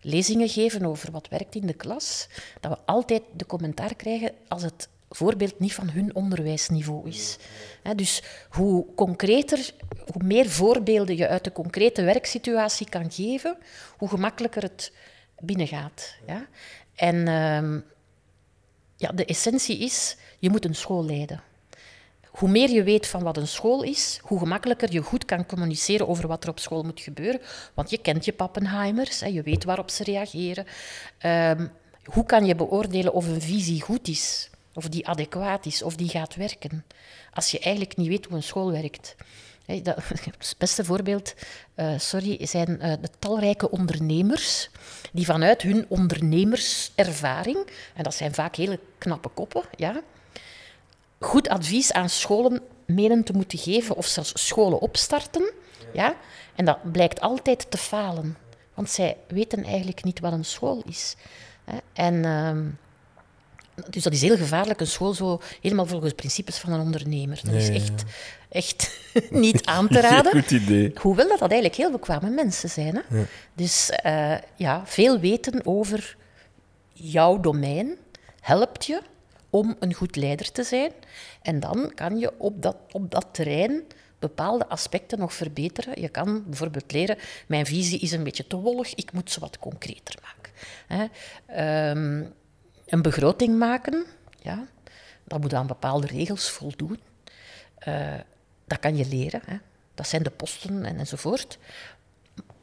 lezingen geven over wat werkt in de klas. Dat we altijd de commentaar krijgen als het voorbeeld niet van hun onderwijsniveau is. dus hoe concreter, hoe meer voorbeelden je uit de concrete werksituatie kan geven, hoe gemakkelijker het binnengaat. Ja? En ehm, ja, de essentie is, je moet een school leiden. Hoe meer je weet van wat een school is, hoe gemakkelijker je goed kan communiceren over wat er op school moet gebeuren. Want je kent je pappenheimers, hè, je weet waarop ze reageren. Um, hoe kan je beoordelen of een visie goed is? of die adequaat is, of die gaat werken. Als je eigenlijk niet weet hoe een school werkt. Dat, het beste voorbeeld, uh, sorry, zijn uh, de talrijke ondernemers die vanuit hun ondernemerservaring, en dat zijn vaak hele knappe koppen, ja, goed advies aan scholen menen te moeten geven of zelfs scholen opstarten. Ja. En dat blijkt altijd te falen, want zij weten eigenlijk niet wat een school is. En... Uh, dus dat is heel gevaarlijk, een school zo helemaal volgens de principes van een ondernemer. Dat is echt, echt niet aan te raden. Goed idee. Hoewel dat, dat eigenlijk heel bekwame mensen zijn. Hè? Ja. Dus uh, ja, veel weten over jouw domein helpt je om een goed leider te zijn. En dan kan je op dat, op dat terrein bepaalde aspecten nog verbeteren. Je kan bijvoorbeeld leren, mijn visie is een beetje te wollig, ik moet ze wat concreter maken. Hè? Um, een begroting maken, ja, dat moet aan bepaalde regels voldoen. Uh, dat kan je leren. Hè. Dat zijn de posten en, enzovoort.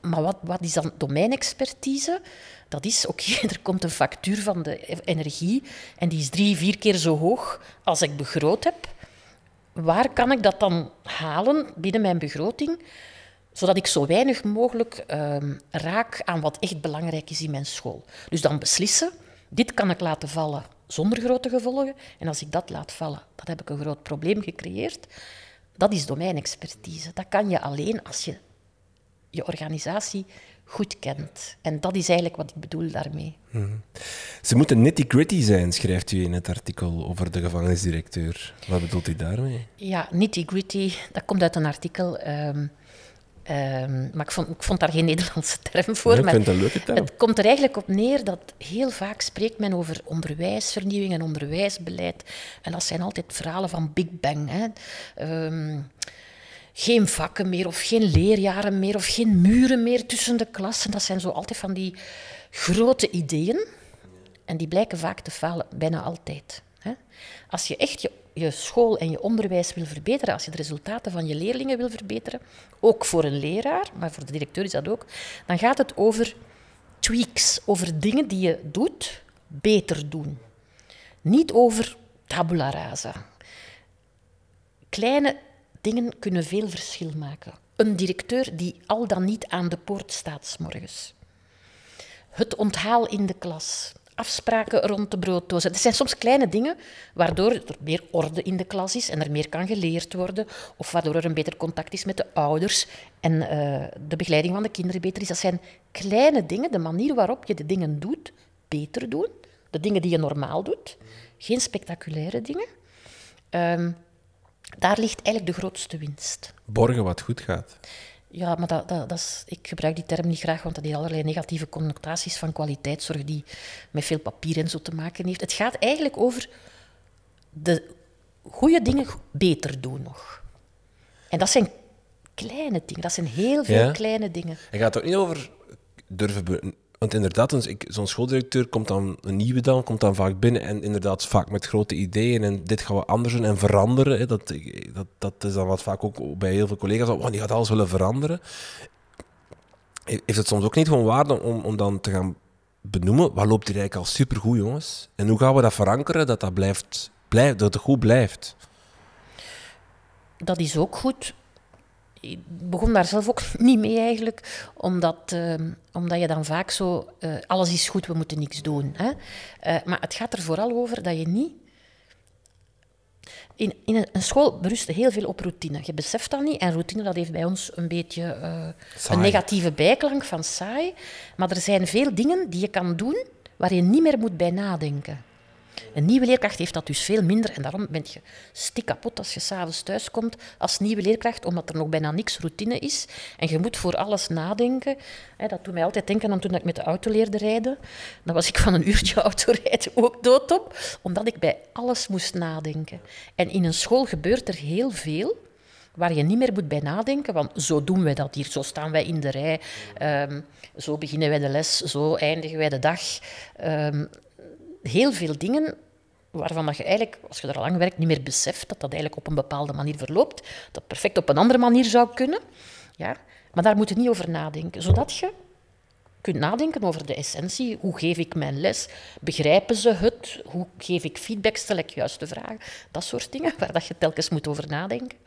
Maar wat, wat is dan domeinexpertise? Dat is, oké, er komt een factuur van de energie en die is drie, vier keer zo hoog als ik begroot heb. Waar kan ik dat dan halen binnen mijn begroting, zodat ik zo weinig mogelijk uh, raak aan wat echt belangrijk is in mijn school? Dus dan beslissen, dit kan ik laten vallen zonder grote gevolgen. En als ik dat laat vallen, dan heb ik een groot probleem gecreëerd. Dat is domeinexpertise. Dat kan je alleen als je je organisatie goed kent. En dat is eigenlijk wat ik bedoel daarmee. Hmm. Ze moeten nitty-gritty zijn, schrijft u in het artikel over de gevangenisdirecteur. Wat bedoelt u daarmee? Ja, nitty-gritty, dat komt uit een artikel... Um, Um, maar ik vond, ik vond, daar geen Nederlandse term voor. Ik vind het een leuke term. Het komt er eigenlijk op neer dat heel vaak spreekt men over onderwijsvernieuwing en onderwijsbeleid. En dat zijn altijd verhalen van Big Bang. Hè. Um, geen vakken meer of geen leerjaren meer of geen muren meer tussen de klassen. Dat zijn zo altijd van die grote ideeën. En die blijken vaak te falen, bijna altijd. Hè. Als je echt je je school en je onderwijs wil verbeteren, als je de resultaten van je leerlingen wil verbeteren, ook voor een leraar, maar voor de directeur is dat ook, dan gaat het over tweaks, over dingen die je doet, beter doen. Niet over tabula rasa. Kleine dingen kunnen veel verschil maken. Een directeur die al dan niet aan de poort staat s morgens. Het onthaal in de klas afspraken rond de brooddoos. Het zijn soms kleine dingen waardoor er meer orde in de klas is en er meer kan geleerd worden, of waardoor er een beter contact is met de ouders en uh, de begeleiding van de kinderen beter is. Dat zijn kleine dingen, de manier waarop je de dingen doet, beter doen. De dingen die je normaal doet, geen spectaculaire dingen. Um, daar ligt eigenlijk de grootste winst. Borgen wat goed gaat. Ja, maar dat, dat, dat is, ik gebruik die term niet graag, want dat heeft allerlei negatieve connotaties van kwaliteitszorg die met veel papier en zo te maken heeft. Het gaat eigenlijk over de goede dingen beter doen nog. En dat zijn kleine dingen, dat zijn heel veel kleine dingen. Het gaat ook niet over durven want inderdaad, zo'n schooldirecteur komt dan, een nieuwe dan, komt dan vaak binnen en inderdaad vaak met grote ideeën en dit gaan we anders doen en veranderen. Hè. Dat, dat, dat is dan wat vaak ook bij heel veel collega's, oh, die gaat alles willen veranderen. Heeft het soms ook niet gewoon waarde om, om dan te gaan benoemen, wat loopt hier eigenlijk al supergoed, jongens? En hoe gaan we dat verankeren, dat dat, blijft, blijft, dat het goed blijft? Dat is ook goed ik begon daar zelf ook niet mee eigenlijk, omdat, uh, omdat je dan vaak zo, uh, alles is goed, we moeten niks doen. Hè? Uh, maar het gaat er vooral over dat je niet... In, in een school berust heel veel op routine. Je beseft dat niet. En routine dat heeft bij ons een beetje een negatieve bijklank van saai. Maar er zijn veel dingen die je kan doen waar je niet meer moet bij nadenken. Een nieuwe leerkracht heeft dat dus veel minder en daarom ben je stik kapot als je s'avonds thuis komt als nieuwe leerkracht, omdat er nog bijna niks routine is en je moet voor alles nadenken. Dat doet mij altijd denken aan toen ik met de auto leerde rijden. Dan was ik van een uurtje autorijden ook doodop, omdat ik bij alles moest nadenken. En in een school gebeurt er heel veel waar je niet meer moet bij nadenken, want zo doen wij dat hier, zo staan wij in de rij, um, zo beginnen wij de les, zo eindigen wij de dag. Um, heel veel dingen waarvan dat je eigenlijk, als je er al lang werkt, niet meer beseft dat dat eigenlijk op een bepaalde manier verloopt, dat perfect op een andere manier zou kunnen. Ja? Maar daar moet je niet over nadenken, zodat je kunt nadenken over de essentie. Hoe geef ik mijn les? Begrijpen ze het? Hoe geef ik feedback? Stel ik juiste vragen? Dat soort dingen, waar dat je telkens moet over nadenken.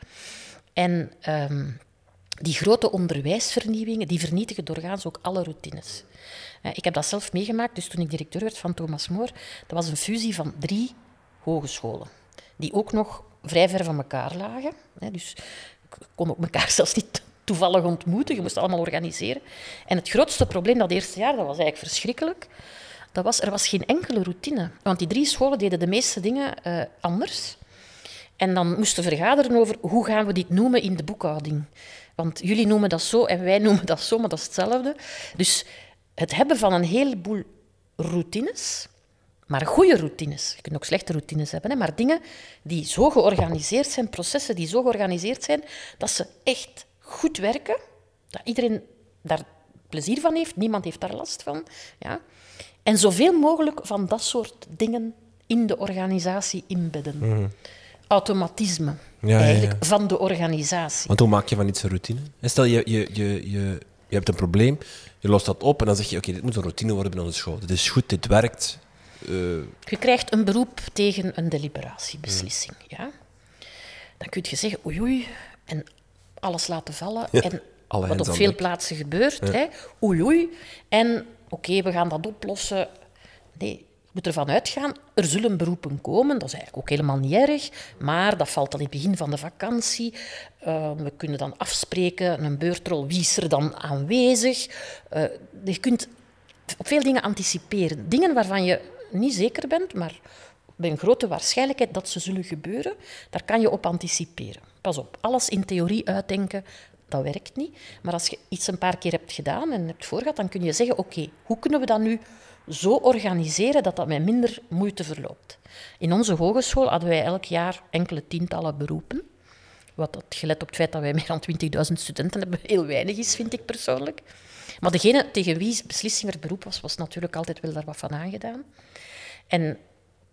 En ehm, die grote onderwijsvernieuwingen, die vernietigen doorgaans ook alle routines. Eh, ik heb dat zelf meegemaakt, dus toen ik directeur werd van Thomas More, dat was een fusie van drie hogescholen, die ook nog vrij ver van elkaar lagen. Dus ik kon ook elkaar zelfs niet toevallig ontmoeten, je moest allemaal organiseren. En het grootste probleem dat eerste jaar, dat was eigenlijk verschrikkelijk, dat was, er was geen enkele routine. Want die drie scholen deden de meeste dingen uh, anders. En dan moesten vergaderen over hoe gaan we dit noemen in de boekhouding. Want jullie noemen dat zo en wij noemen dat zo, maar dat is hetzelfde. Dus het hebben van een heleboel routines, maar goede routines. Je kunt ook slechte routines hebben, hè, maar dingen die zo georganiseerd zijn, processen die zo georganiseerd zijn, dat ze echt goed werken, dat iedereen daar plezier van heeft, niemand heeft daar last van. Ja. En zoveel mogelijk van dat soort dingen in de organisatie inbedden. Mhm. Automatisme eigenlijk, van de organisatie. Want hoe maak je van iets een routine? Stel, je, je, je, je, je hebt een probleem, je lost dat op en dan zeg je, oké, dit moet een routine worden bij onze school. Dit is goed, dit werkt. Uh... Je krijgt een beroep tegen een deliberatiebeslissing. Ja? Dan kun je zeggen, oei oei, en alles laten vallen. en wat op veel plaatsen gebeurt. Hè? Oei oei. En oké, we gaan dat oplossen. Nee, moet ervan uitgaan, er zullen beroepen komen. Dat is eigenlijk ook helemaal niet erg. Maar dat valt dan in het begin van de vakantie. Uh, we kunnen dan afspreken, een beurtrol, wie is er dan aanwezig? Uh, je kunt op veel dingen anticiperen. Dingen waarvan je niet zeker bent, maar bij een grote waarschijnlijkheid dat ze zullen gebeuren, daar kan je op anticiperen. Pas op, alles in theorie uitdenken, dat werkt niet. Maar als je iets een paar keer hebt gedaan en hebt voorgehad, dan kun je zeggen, oké, hoe kunnen we dat nu zo organiseren dat dat met minder moeite verloopt. In onze hogeschool hadden wij elk jaar enkele tientallen beroepen. Wat dat, gelet op het feit dat wij meer dan 20.000 studenten hebben, heel weinig is, vind ik persoonlijk. Maar degene tegen wie beslissing er beroep was, was natuurlijk altijd wel daar wat van aangedaan. En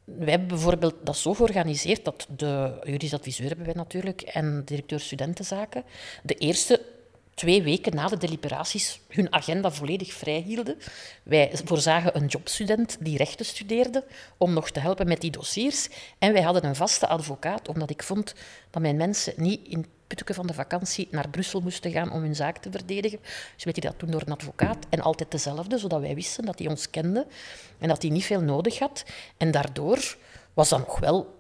wij hebben bijvoorbeeld dat zo georganiseerd dat de juridisch adviseur hebben wij natuurlijk en directeur studentenzaken de eerste twee weken na de deliberaties hun agenda volledig vrijhielden. Wij voorzagen een jobstudent die rechten studeerde om nog te helpen met die dossiers. En wij hadden een vaste advocaat, omdat ik vond dat mijn mensen niet in het van de vakantie naar Brussel moesten gaan om hun zaak te verdedigen. Dus hij dat toen door een advocaat en altijd dezelfde, zodat wij wisten dat hij ons kende en dat hij niet veel nodig had. En daardoor was dat nog wel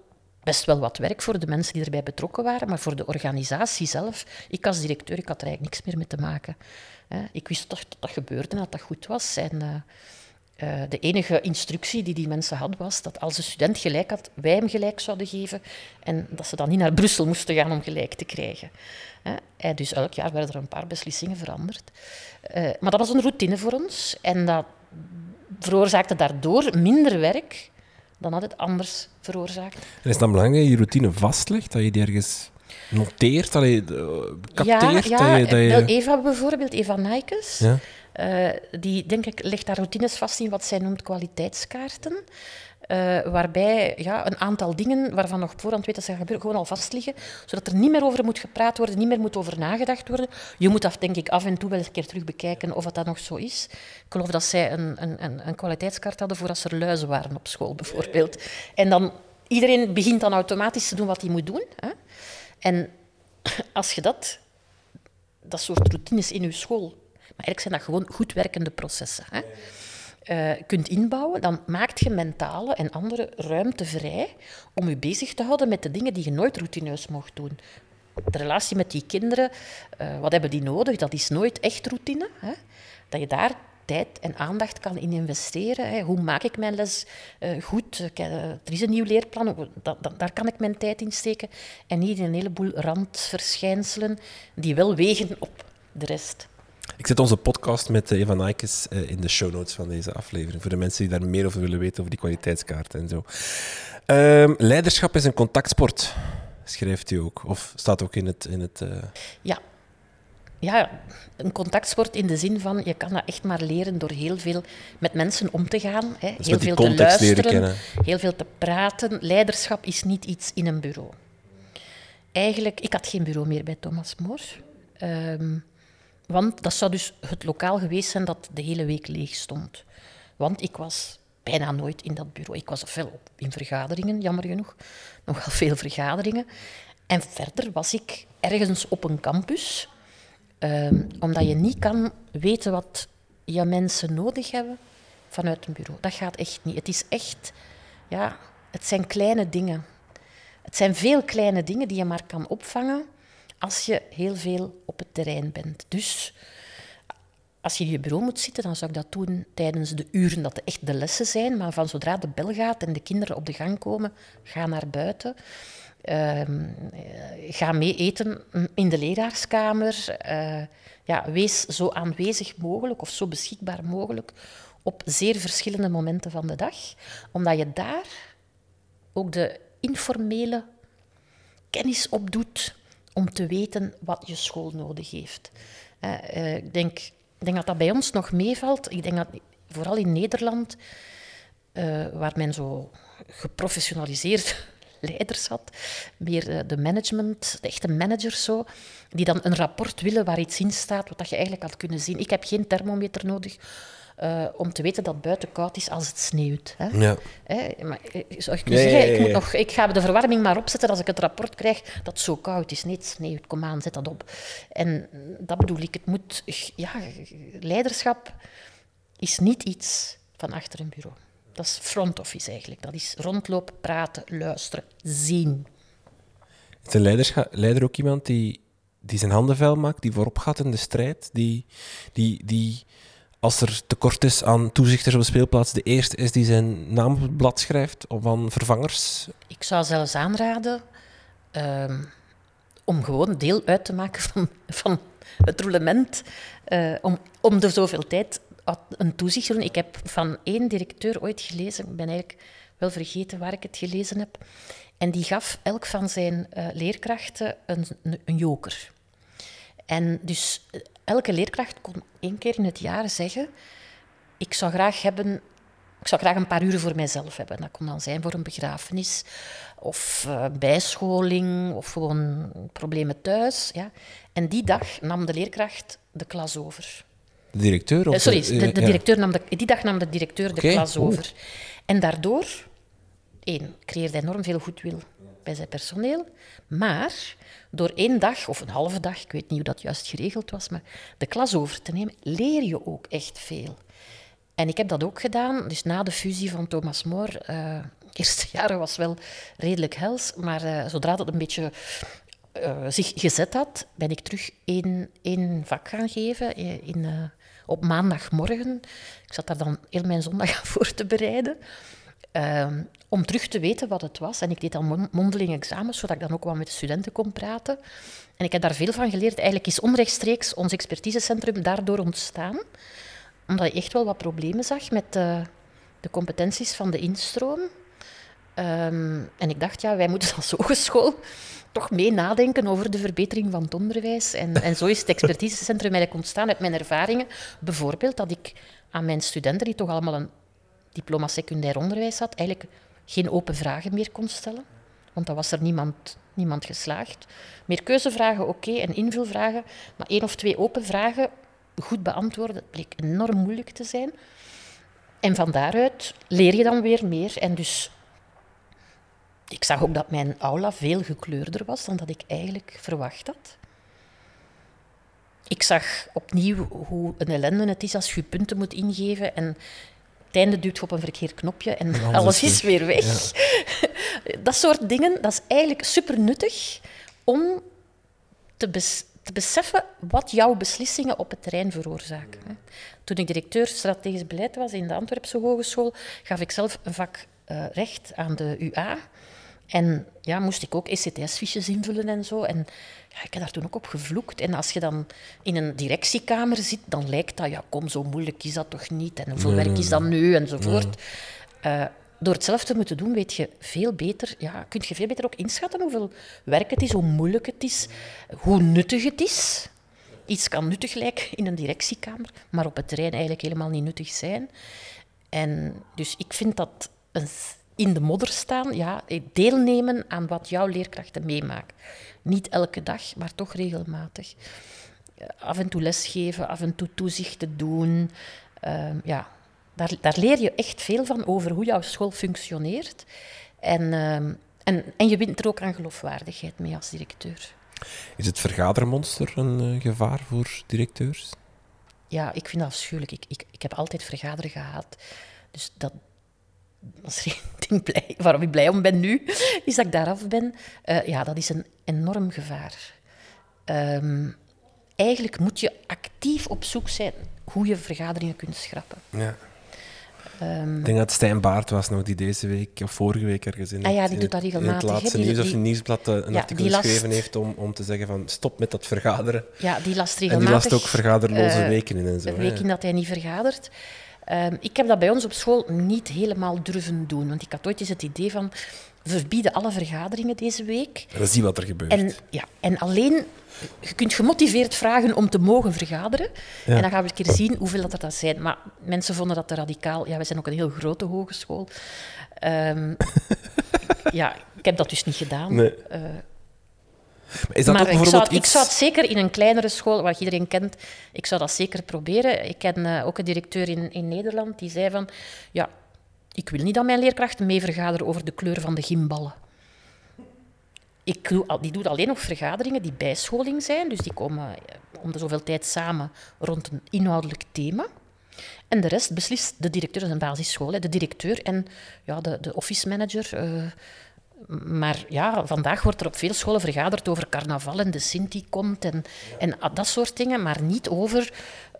best wel wat werk voor de mensen die erbij betrokken waren, maar voor de organisatie zelf, ik als directeur, ik had er eigenlijk niks meer mee te maken. Ik wist dat dat gebeurde en dat dat goed was. En, uh, de enige instructie die die mensen hadden was dat als een student gelijk had, wij hem gelijk zouden geven en dat ze dan niet naar Brussel moesten gaan om gelijk te krijgen. En dus elk jaar werden er een paar beslissingen veranderd. Uh, maar dat was een routine voor ons en dat veroorzaakte daardoor minder werk dan had het anders veroorzaakt. En is dan belangrijk dat je routine vastlegt, dat je die ergens noteert, dat je uh, capteert? Ja, ja dat je, Eva bijvoorbeeld, Eva Nijkes, ja. Uh, die denk ik legt daar routines vast in wat zij noemt kwaliteitskaarten. Uh, waarbij ja, een aantal dingen waarvan nog op voorhand weet dat ze gaan gebeuren, gewoon al vastliggen, zodat er niet meer over moet gepraat worden, niet meer moet over nagedacht worden. Je moet dat denk ik af en toe wel eens een keer terug bekijken of dat nog zo is. Ik geloof dat zij een, een, een kwaliteitskaart hadden voor als er luizen waren op school, bijvoorbeeld. En dan, iedereen begint dan automatisch te doen wat hij moet doen. Hè? En als je dat, dat soort routines in je school, maar eigenlijk zijn dat gewoon goed werkende processen. Hè? Uh, kunt inbouwen, dan maakt je mentale en andere ruimte vrij om je bezig te houden met de dingen die je nooit routineus mocht doen. De relatie met die kinderen, uh, wat hebben die nodig? Dat is nooit echt routine. Hè? Dat je daar tijd en aandacht kan in investeren. Hè. Hoe maak ik mijn les uh, goed? er is een nieuw leerplan, dat, daar kan ik mijn tijd in steken. En niet in een heleboel randverschijnselen die wel wegen op de rest. Ik zet onze podcast met Eva Nijkes eh, in de show notes van deze aflevering. Voor de mensen die daar meer over willen weten, over die kwaliteitskaarten en zo. Um, leiderschap is een contactsport, schrijft u ook. Of staat ook in het. In het uh... Ja. Ja, een contactsport in de zin van je kan dat echt maar leren door heel veel met mensen om te gaan. Hè. Dus heel veel te luisteren, heel veel te praten. Leiderschap is niet iets in een bureau. Eigenlijk, ik had geen bureau meer bij Thomas More. Um, want dat zou dus het lokaal geweest zijn dat de hele week leeg stond. Want ik was bijna nooit in dat bureau. Ik was veel in vergaderingen, jammer genoeg. Nogal veel vergaderingen. En verder was ik ergens op een campus, ehm, omdat je niet kan weten wat je mensen nodig hebben vanuit een bureau. Dat gaat echt niet. Het is echt, ja, het zijn kleine dingen. Het zijn veel kleine dingen die je maar kan opvangen als je heel veel op het terrein bent. Dus als je in je bureau moet zitten, dan zou ik dat doen tijdens de uren dat echt de lessen zijn. Maar van zodra de bel gaat en de kinderen op de gang komen, ga naar buiten. Eh, ga mee eten in de leraarskamer. Uh, ja, wees zo aanwezig mogelijk of zo beschikbaar mogelijk op zeer verschillende momenten van de dag. Omdat je daar ook de informele kennis opdoet om te weten wat je school nodig heeft. Uh, ik denk denk dat dat bij ons nog meevalt. Ik denk dat vooral in Nederland, uh, waar men zo geprofessionaliseerd leiders had, meer de management, de echte managers zo, die dan een rapport willen waar iets in staat wat je eigenlijk had kunnen zien. Ik heb geen thermometer nodig uh, om te weten dat het buiten koud is als het sneeuwt. Hè? Ja. Hè? Maar, eh, zou ik, ja, zeggen, ik, moet nog, ik ga de verwarming maar opzetten als ik het rapport krijg dat het zo koud is. Nee, het sneeuwt, kom aan, zet dat op. En dat bedoel ik, het moet... Ja, leiderschap is niet iets van achter een bureau. Dat is front office eigenlijk. Dat is rondlopen, praten, luisteren, zien. Is een leider ook iemand die, die zijn handen vuil maakt, die voorop gaat in de strijd, die, die, die als er tekort is aan toezichters op de speelplaats, de eerste is die zijn naam blad schrijft aan vervangers? Ik zou zelfs aanraden ehm, om gewoon deel uit te maken van, van het roulement, uh, om, om de zoveel tijd een toezicht te doen. Ik heb van één directeur ooit gelezen, ik ben eigenlijk wel vergeten waar ik het gelezen heb, en die gaf elk van zijn uh, leerkrachten een, een joker. En dus eh, elke leerkracht kon één keer in het jaar zeggen: Ik zou graag hebben. Ik zou graag een paar uren voor mijzelf hebben. Dat kon dan zijn voor een begrafenis of uh, bijscholing of gewoon problemen thuis. Ja. En die dag nam de leerkracht de klas over. De directeur? Of uh, sorry, de, de directeur nam de, die dag nam de directeur de klas over. En daardoor, één, creëerde enorm veel goedwil bij zijn personeel. Maar door één dag of een halve dag, ik weet niet hoe dat juist geregeld was, maar de klas over te nemen, leer je ook echt veel. En ik heb dat ook gedaan. Dus na de fusie van Thomas More, uh, eerste jaren was wel redelijk hels, maar uh, zodra dat een beetje uh, zich gezet had, ben ik terug één, één vak gaan geven in, op maandagmorgen. Ik zat daar dan heel mijn zondag aan voor te bereiden. Ehm, om terug te weten wat het was. En ik deed dan mondeling examens, zodat ik dan ook wat met de studenten kon praten. En ik heb daar veel van geleerd. Eigenlijk is onrechtstreeks ons expertisecentrum daardoor ontstaan. Omdat ik echt wel wat problemen zag met de, de competenties van de instroom. Ehm, en ik dacht, ja, wij moeten als hogeschool toch mee nadenken over de verbetering van het onderwijs. En, en zo is het expertisecentrum eigenlijk ontstaan uit mijn ervaringen. Bijvoorbeeld dat ik aan mijn studenten, die toch allemaal een diploma secundair onderwijs had, eigenlijk geen open vragen meer kon stellen. Want dan was er niemand, niemand geslaagd. Meer keuzevragen, oké, en invulvragen. Maar één of twee open vragen goed beantwoorden, dat bleek enorm moeilijk te zijn. En van daaruit leer je dan weer meer. En dus, ik zag ook dat mijn aula veel gekleurder was dan dat ik eigenlijk verwacht had. Ik zag opnieuw hoe een ellende het is als je punten moet ingeven en het einde duwt op een verkeerd knopje en alles is weer weg. dat soort dingen, dat is eigenlijk super nuttig om te, te, beseffen wat jouw beslissingen op het terrein veroorzaken. Toen ik directeur strategisch beleid was in de Antwerpse Hogeschool, gaf ik zelf een vak uh, recht aan de UA. En ja, moest ik ook ECTS-fiches invullen en zo. En ik heb daar toen ook op gevloekt. En als je dan in een directiekamer zit, dan lijkt dat, ja, kom, zo moeilijk is dat toch niet? En hoeveel werk is dat nu? Enzovoort. Uh, door het zelf te moeten doen, weet je veel beter, ja, kun je veel beter ook inschatten hoeveel werk het is, hoe moeilijk het is, hoe nuttig het is. Iets kan nuttig lijken in een directiekamer, maar op het terrein eigenlijk helemaal niet nuttig zijn. En dus ik vind dat een in de modder staan, ja, deelnemen aan wat jouw leerkrachten meemaken. Niet elke dag, maar toch regelmatig. af en toe lesgeven, af en toe toezichten doen. Ehm, ja, daar, daar leer je echt veel van over hoe jouw school functioneert. En, ehm, en, en je wint er ook aan geloofwaardigheid mee als directeur. Is het vergadermonster een uh, gevaar voor directeurs? Ja, ik vind dat afschuwelijk. Ik, ik, ik heb altijd vergaderen gehad. Dus dat, één ding blij, waarom ik blij om ben nu, is dat ik daaraf ben. Uh, ja, dat is een enorm gevaar. Um, eigenlijk moet je actief op zoek zijn hoe je vergaderingen kunt schrappen. Ja. Um, ik denk dat Stijn Baart was nog die deze week of vorige week ergens in, ah ja, die doet dat regelmatig, in het laatste nieuws of nieuwsblad eh, een ja, artikel geschreven heeft om, om te zeggen van stop met dat vergaderen. Ja, die last regelmatig. En die last ook vergaderloze uh, weken in en zo. Weken dat hij niet vergadert. Um, ik heb dat bij ons op school niet helemaal durven doen, want ik had ooit eens het idee van we verbieden alle vergaderingen deze week. En dan zie wat er gebeurt. En, ja, en alleen je kunt gemotiveerd vragen om te mogen vergaderen. En dan gaan we een keer zien hoeveel dat er dat zijn. Maar mensen vonden dat te radicaal. Ja, wij zijn ook een heel grote hogeschool. Um, ja, ik heb dat dus niet gedaan. Nee. Uh, maar is dat maar ik, zou, iets... ik zou het zeker in een kleinere school, wat iedereen kent, ik zou dat zeker proberen. Ik ken uh, ook een directeur in, in Nederland die zei van, ja, ik wil niet dat mijn leerkrachten mee vergaderen over de kleur van de gymballen. Ik doe, die doet alleen nog vergaderingen die bijscholing zijn. Dus die komen eh, om de zoveel tijd samen rond een inhoudelijk thema. En de rest beslist de directeur, dat is een basisschool, de directeur en ja, de, de office manager. Maar ja, vandaag wordt er op veel scholen vergaderd over carnaval en de Sint die komt en, en dat soort dingen, maar niet over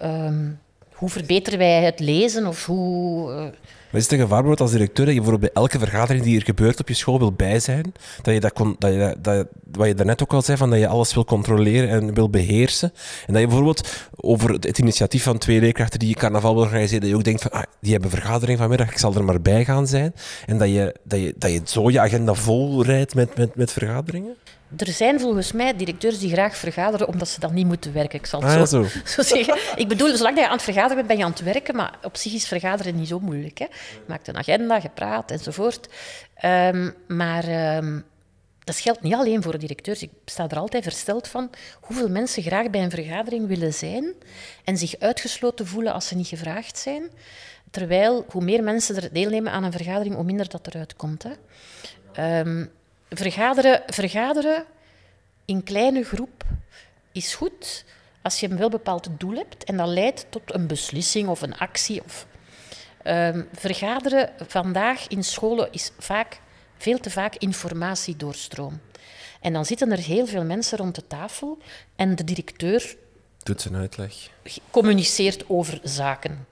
um, hoe verbeteren wij het lezen of hoe... Uh, maar is het een als directeur dat je bijvoorbeeld bij elke vergadering die er gebeurt op je school wil bij zijn? Dat je dat, kon, dat, je, dat wat je daarnet ook al zei, van dat je alles wil controleren en wil beheersen. En dat je bijvoorbeeld over het, initiatief van twee leerkrachten die je carnaval wil organiseren, dat je ook denkt van, ah, die hebben vergadering vanmiddag, ik zal er maar bij gaan zijn. En dat je, dat je, dat je zo je agenda vol rijdt met, met, met vergaderingen? Er zijn volgens mij directeurs die graag vergaderen omdat ze dan niet moeten werken. Ik zal het ah, zo, zo. zeggen. Ik bedoel, zolang je aan het vergaderen bent, ben je aan het werken, maar op zich is vergaderen niet zo moeilijk. Hè. Je maakt een agenda, je praat enzovoort. Um, maar um, dat geldt niet alleen voor directeurs. Ik sta er altijd versteld van hoeveel mensen graag bij een vergadering willen zijn en zich uitgesloten voelen als ze niet gevraagd zijn. Terwijl hoe meer mensen er deelnemen aan een vergadering, hoe minder dat eruit komt. Hè. Um, vergaderen, vergaderen in kleine groep is goed als je een wel bepaald doel hebt en dat leidt tot een beslissing of een actie. Of, um, vergaderen vandaag in scholen is vaak, veel te vaak informatiedoorstroom. En dan zitten er heel veel mensen rond de tafel en de directeur doet zijn uitleg. Communiceert over zaken.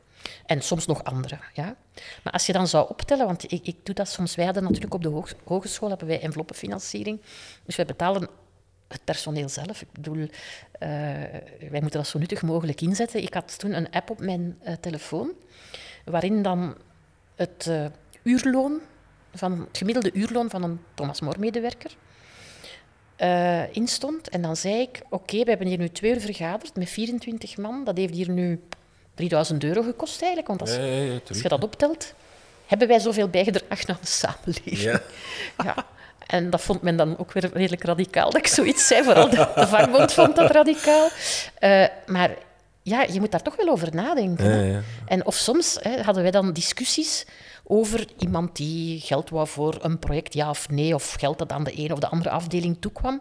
En soms nog andere. Ja? Maar als je dan zou optellen, want ik, ik doe dat soms, wij hadden natuurlijk op de hogeschool hebben wij enveloppenfinanciering. Dus wij betalen het personeel zelf. Ik bedoel, uh, wij moeten dat zo nuttig mogelijk inzetten. Ik had toen een app op mijn uh, telefoon, waarin dan het uh, uurloon, van, het gemiddelde uurloon van een Thomas More-medewerker instond. En dan zei ik, oké, we hebben hier nu twee uur vergaderd met 24 man. Dat heeft hier nu 3000 euro gekost eigenlijk. Want als, als, je dat optelt, hebben wij zoveel bijgedragen aan de samenleving. Ja. ja. En dat vond men dan ook weer redelijk radicaal dat ik zoiets zei. Vooral de, de vakbond vond dat radicaal. Uh, maar ja, je moet daar toch wel over nadenken. Ja, ja. En of soms hè, hadden wij dan discussies over iemand die geld wou voor een project, ja of nee, of geld dat aan de ene of de andere afdeling toekwam.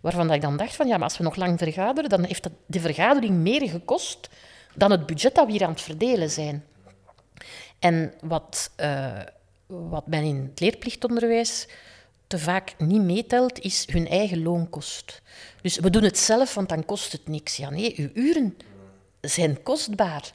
Waarvan dat ik dan dacht van, ja, maar als we nog lang vergaderen, dan heeft dat de vergadering meer gekost dan het budget dat we hier aan het verdelen zijn. En wat, uh, wat men in het leerplichtonderwijs te vaak niet meetelt, is hun eigen loonkost. Dus we doen het zelf, want dan kost het niks. Ja, nee, uw uren zijn kostbaar.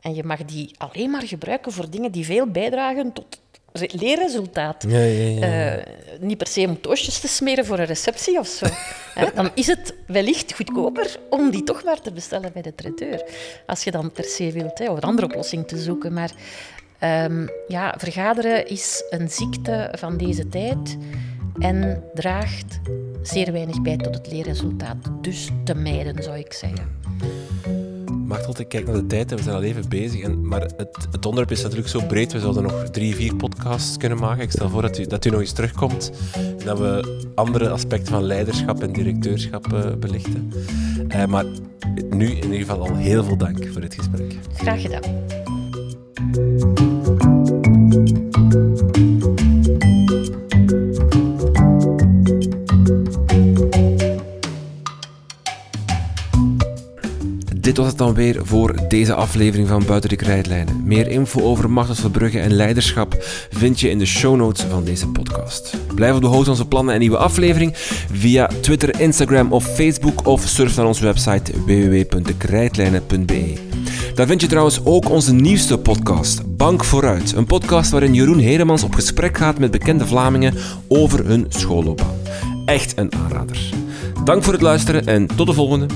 En je mag die alleen maar gebruiken voor dingen die veel bijdragen tot leerresultaat. Ja, ja, ja. Uh, niet per se om toastjes te smeren voor een receptie of zo. dan is het wellicht goedkoper om die toch maar te bestellen bij de traiteur. Als je dan per se wilt, hè, of een andere oplossing te zoeken. Maar um, ja, vergaderen is een ziekte van deze tijd en draagt zeer weinig bij tot het leerresultaat. Dus te mijden, zou ik zeggen. Maakt altijd kijk naar de tijd en we zijn al even bezig. En, maar het, het onderwerp is natuurlijk zo breed, we zouden nog drie, vier podcasts kunnen maken. Ik stel voor dat u, dat u nog eens terugkomt en dat we andere aspecten van leiderschap en directeurschap uh, belichten. Uh, maar nu in ieder geval al heel veel dank voor dit gesprek. Graag gedaan. Dit was het dan weer voor deze aflevering van Buiten de Krijtlijnen. Meer info over Martens Verbrugge en leiderschap vind je in de show notes van deze podcast. Blijf op de hoogte van onze plannen en nieuwe aflevering via Twitter, Instagram of Facebook of surf naar onze website www.dekrijtlijnen.be. Daar vind je trouwens ook onze nieuwste podcast, Bank Vooruit. Een podcast waarin Jeroen Heremans op gesprek gaat met bekende Vlamingen over hun schoolloopbaan. Echt een aanrader. Dank voor het luisteren en tot de volgende.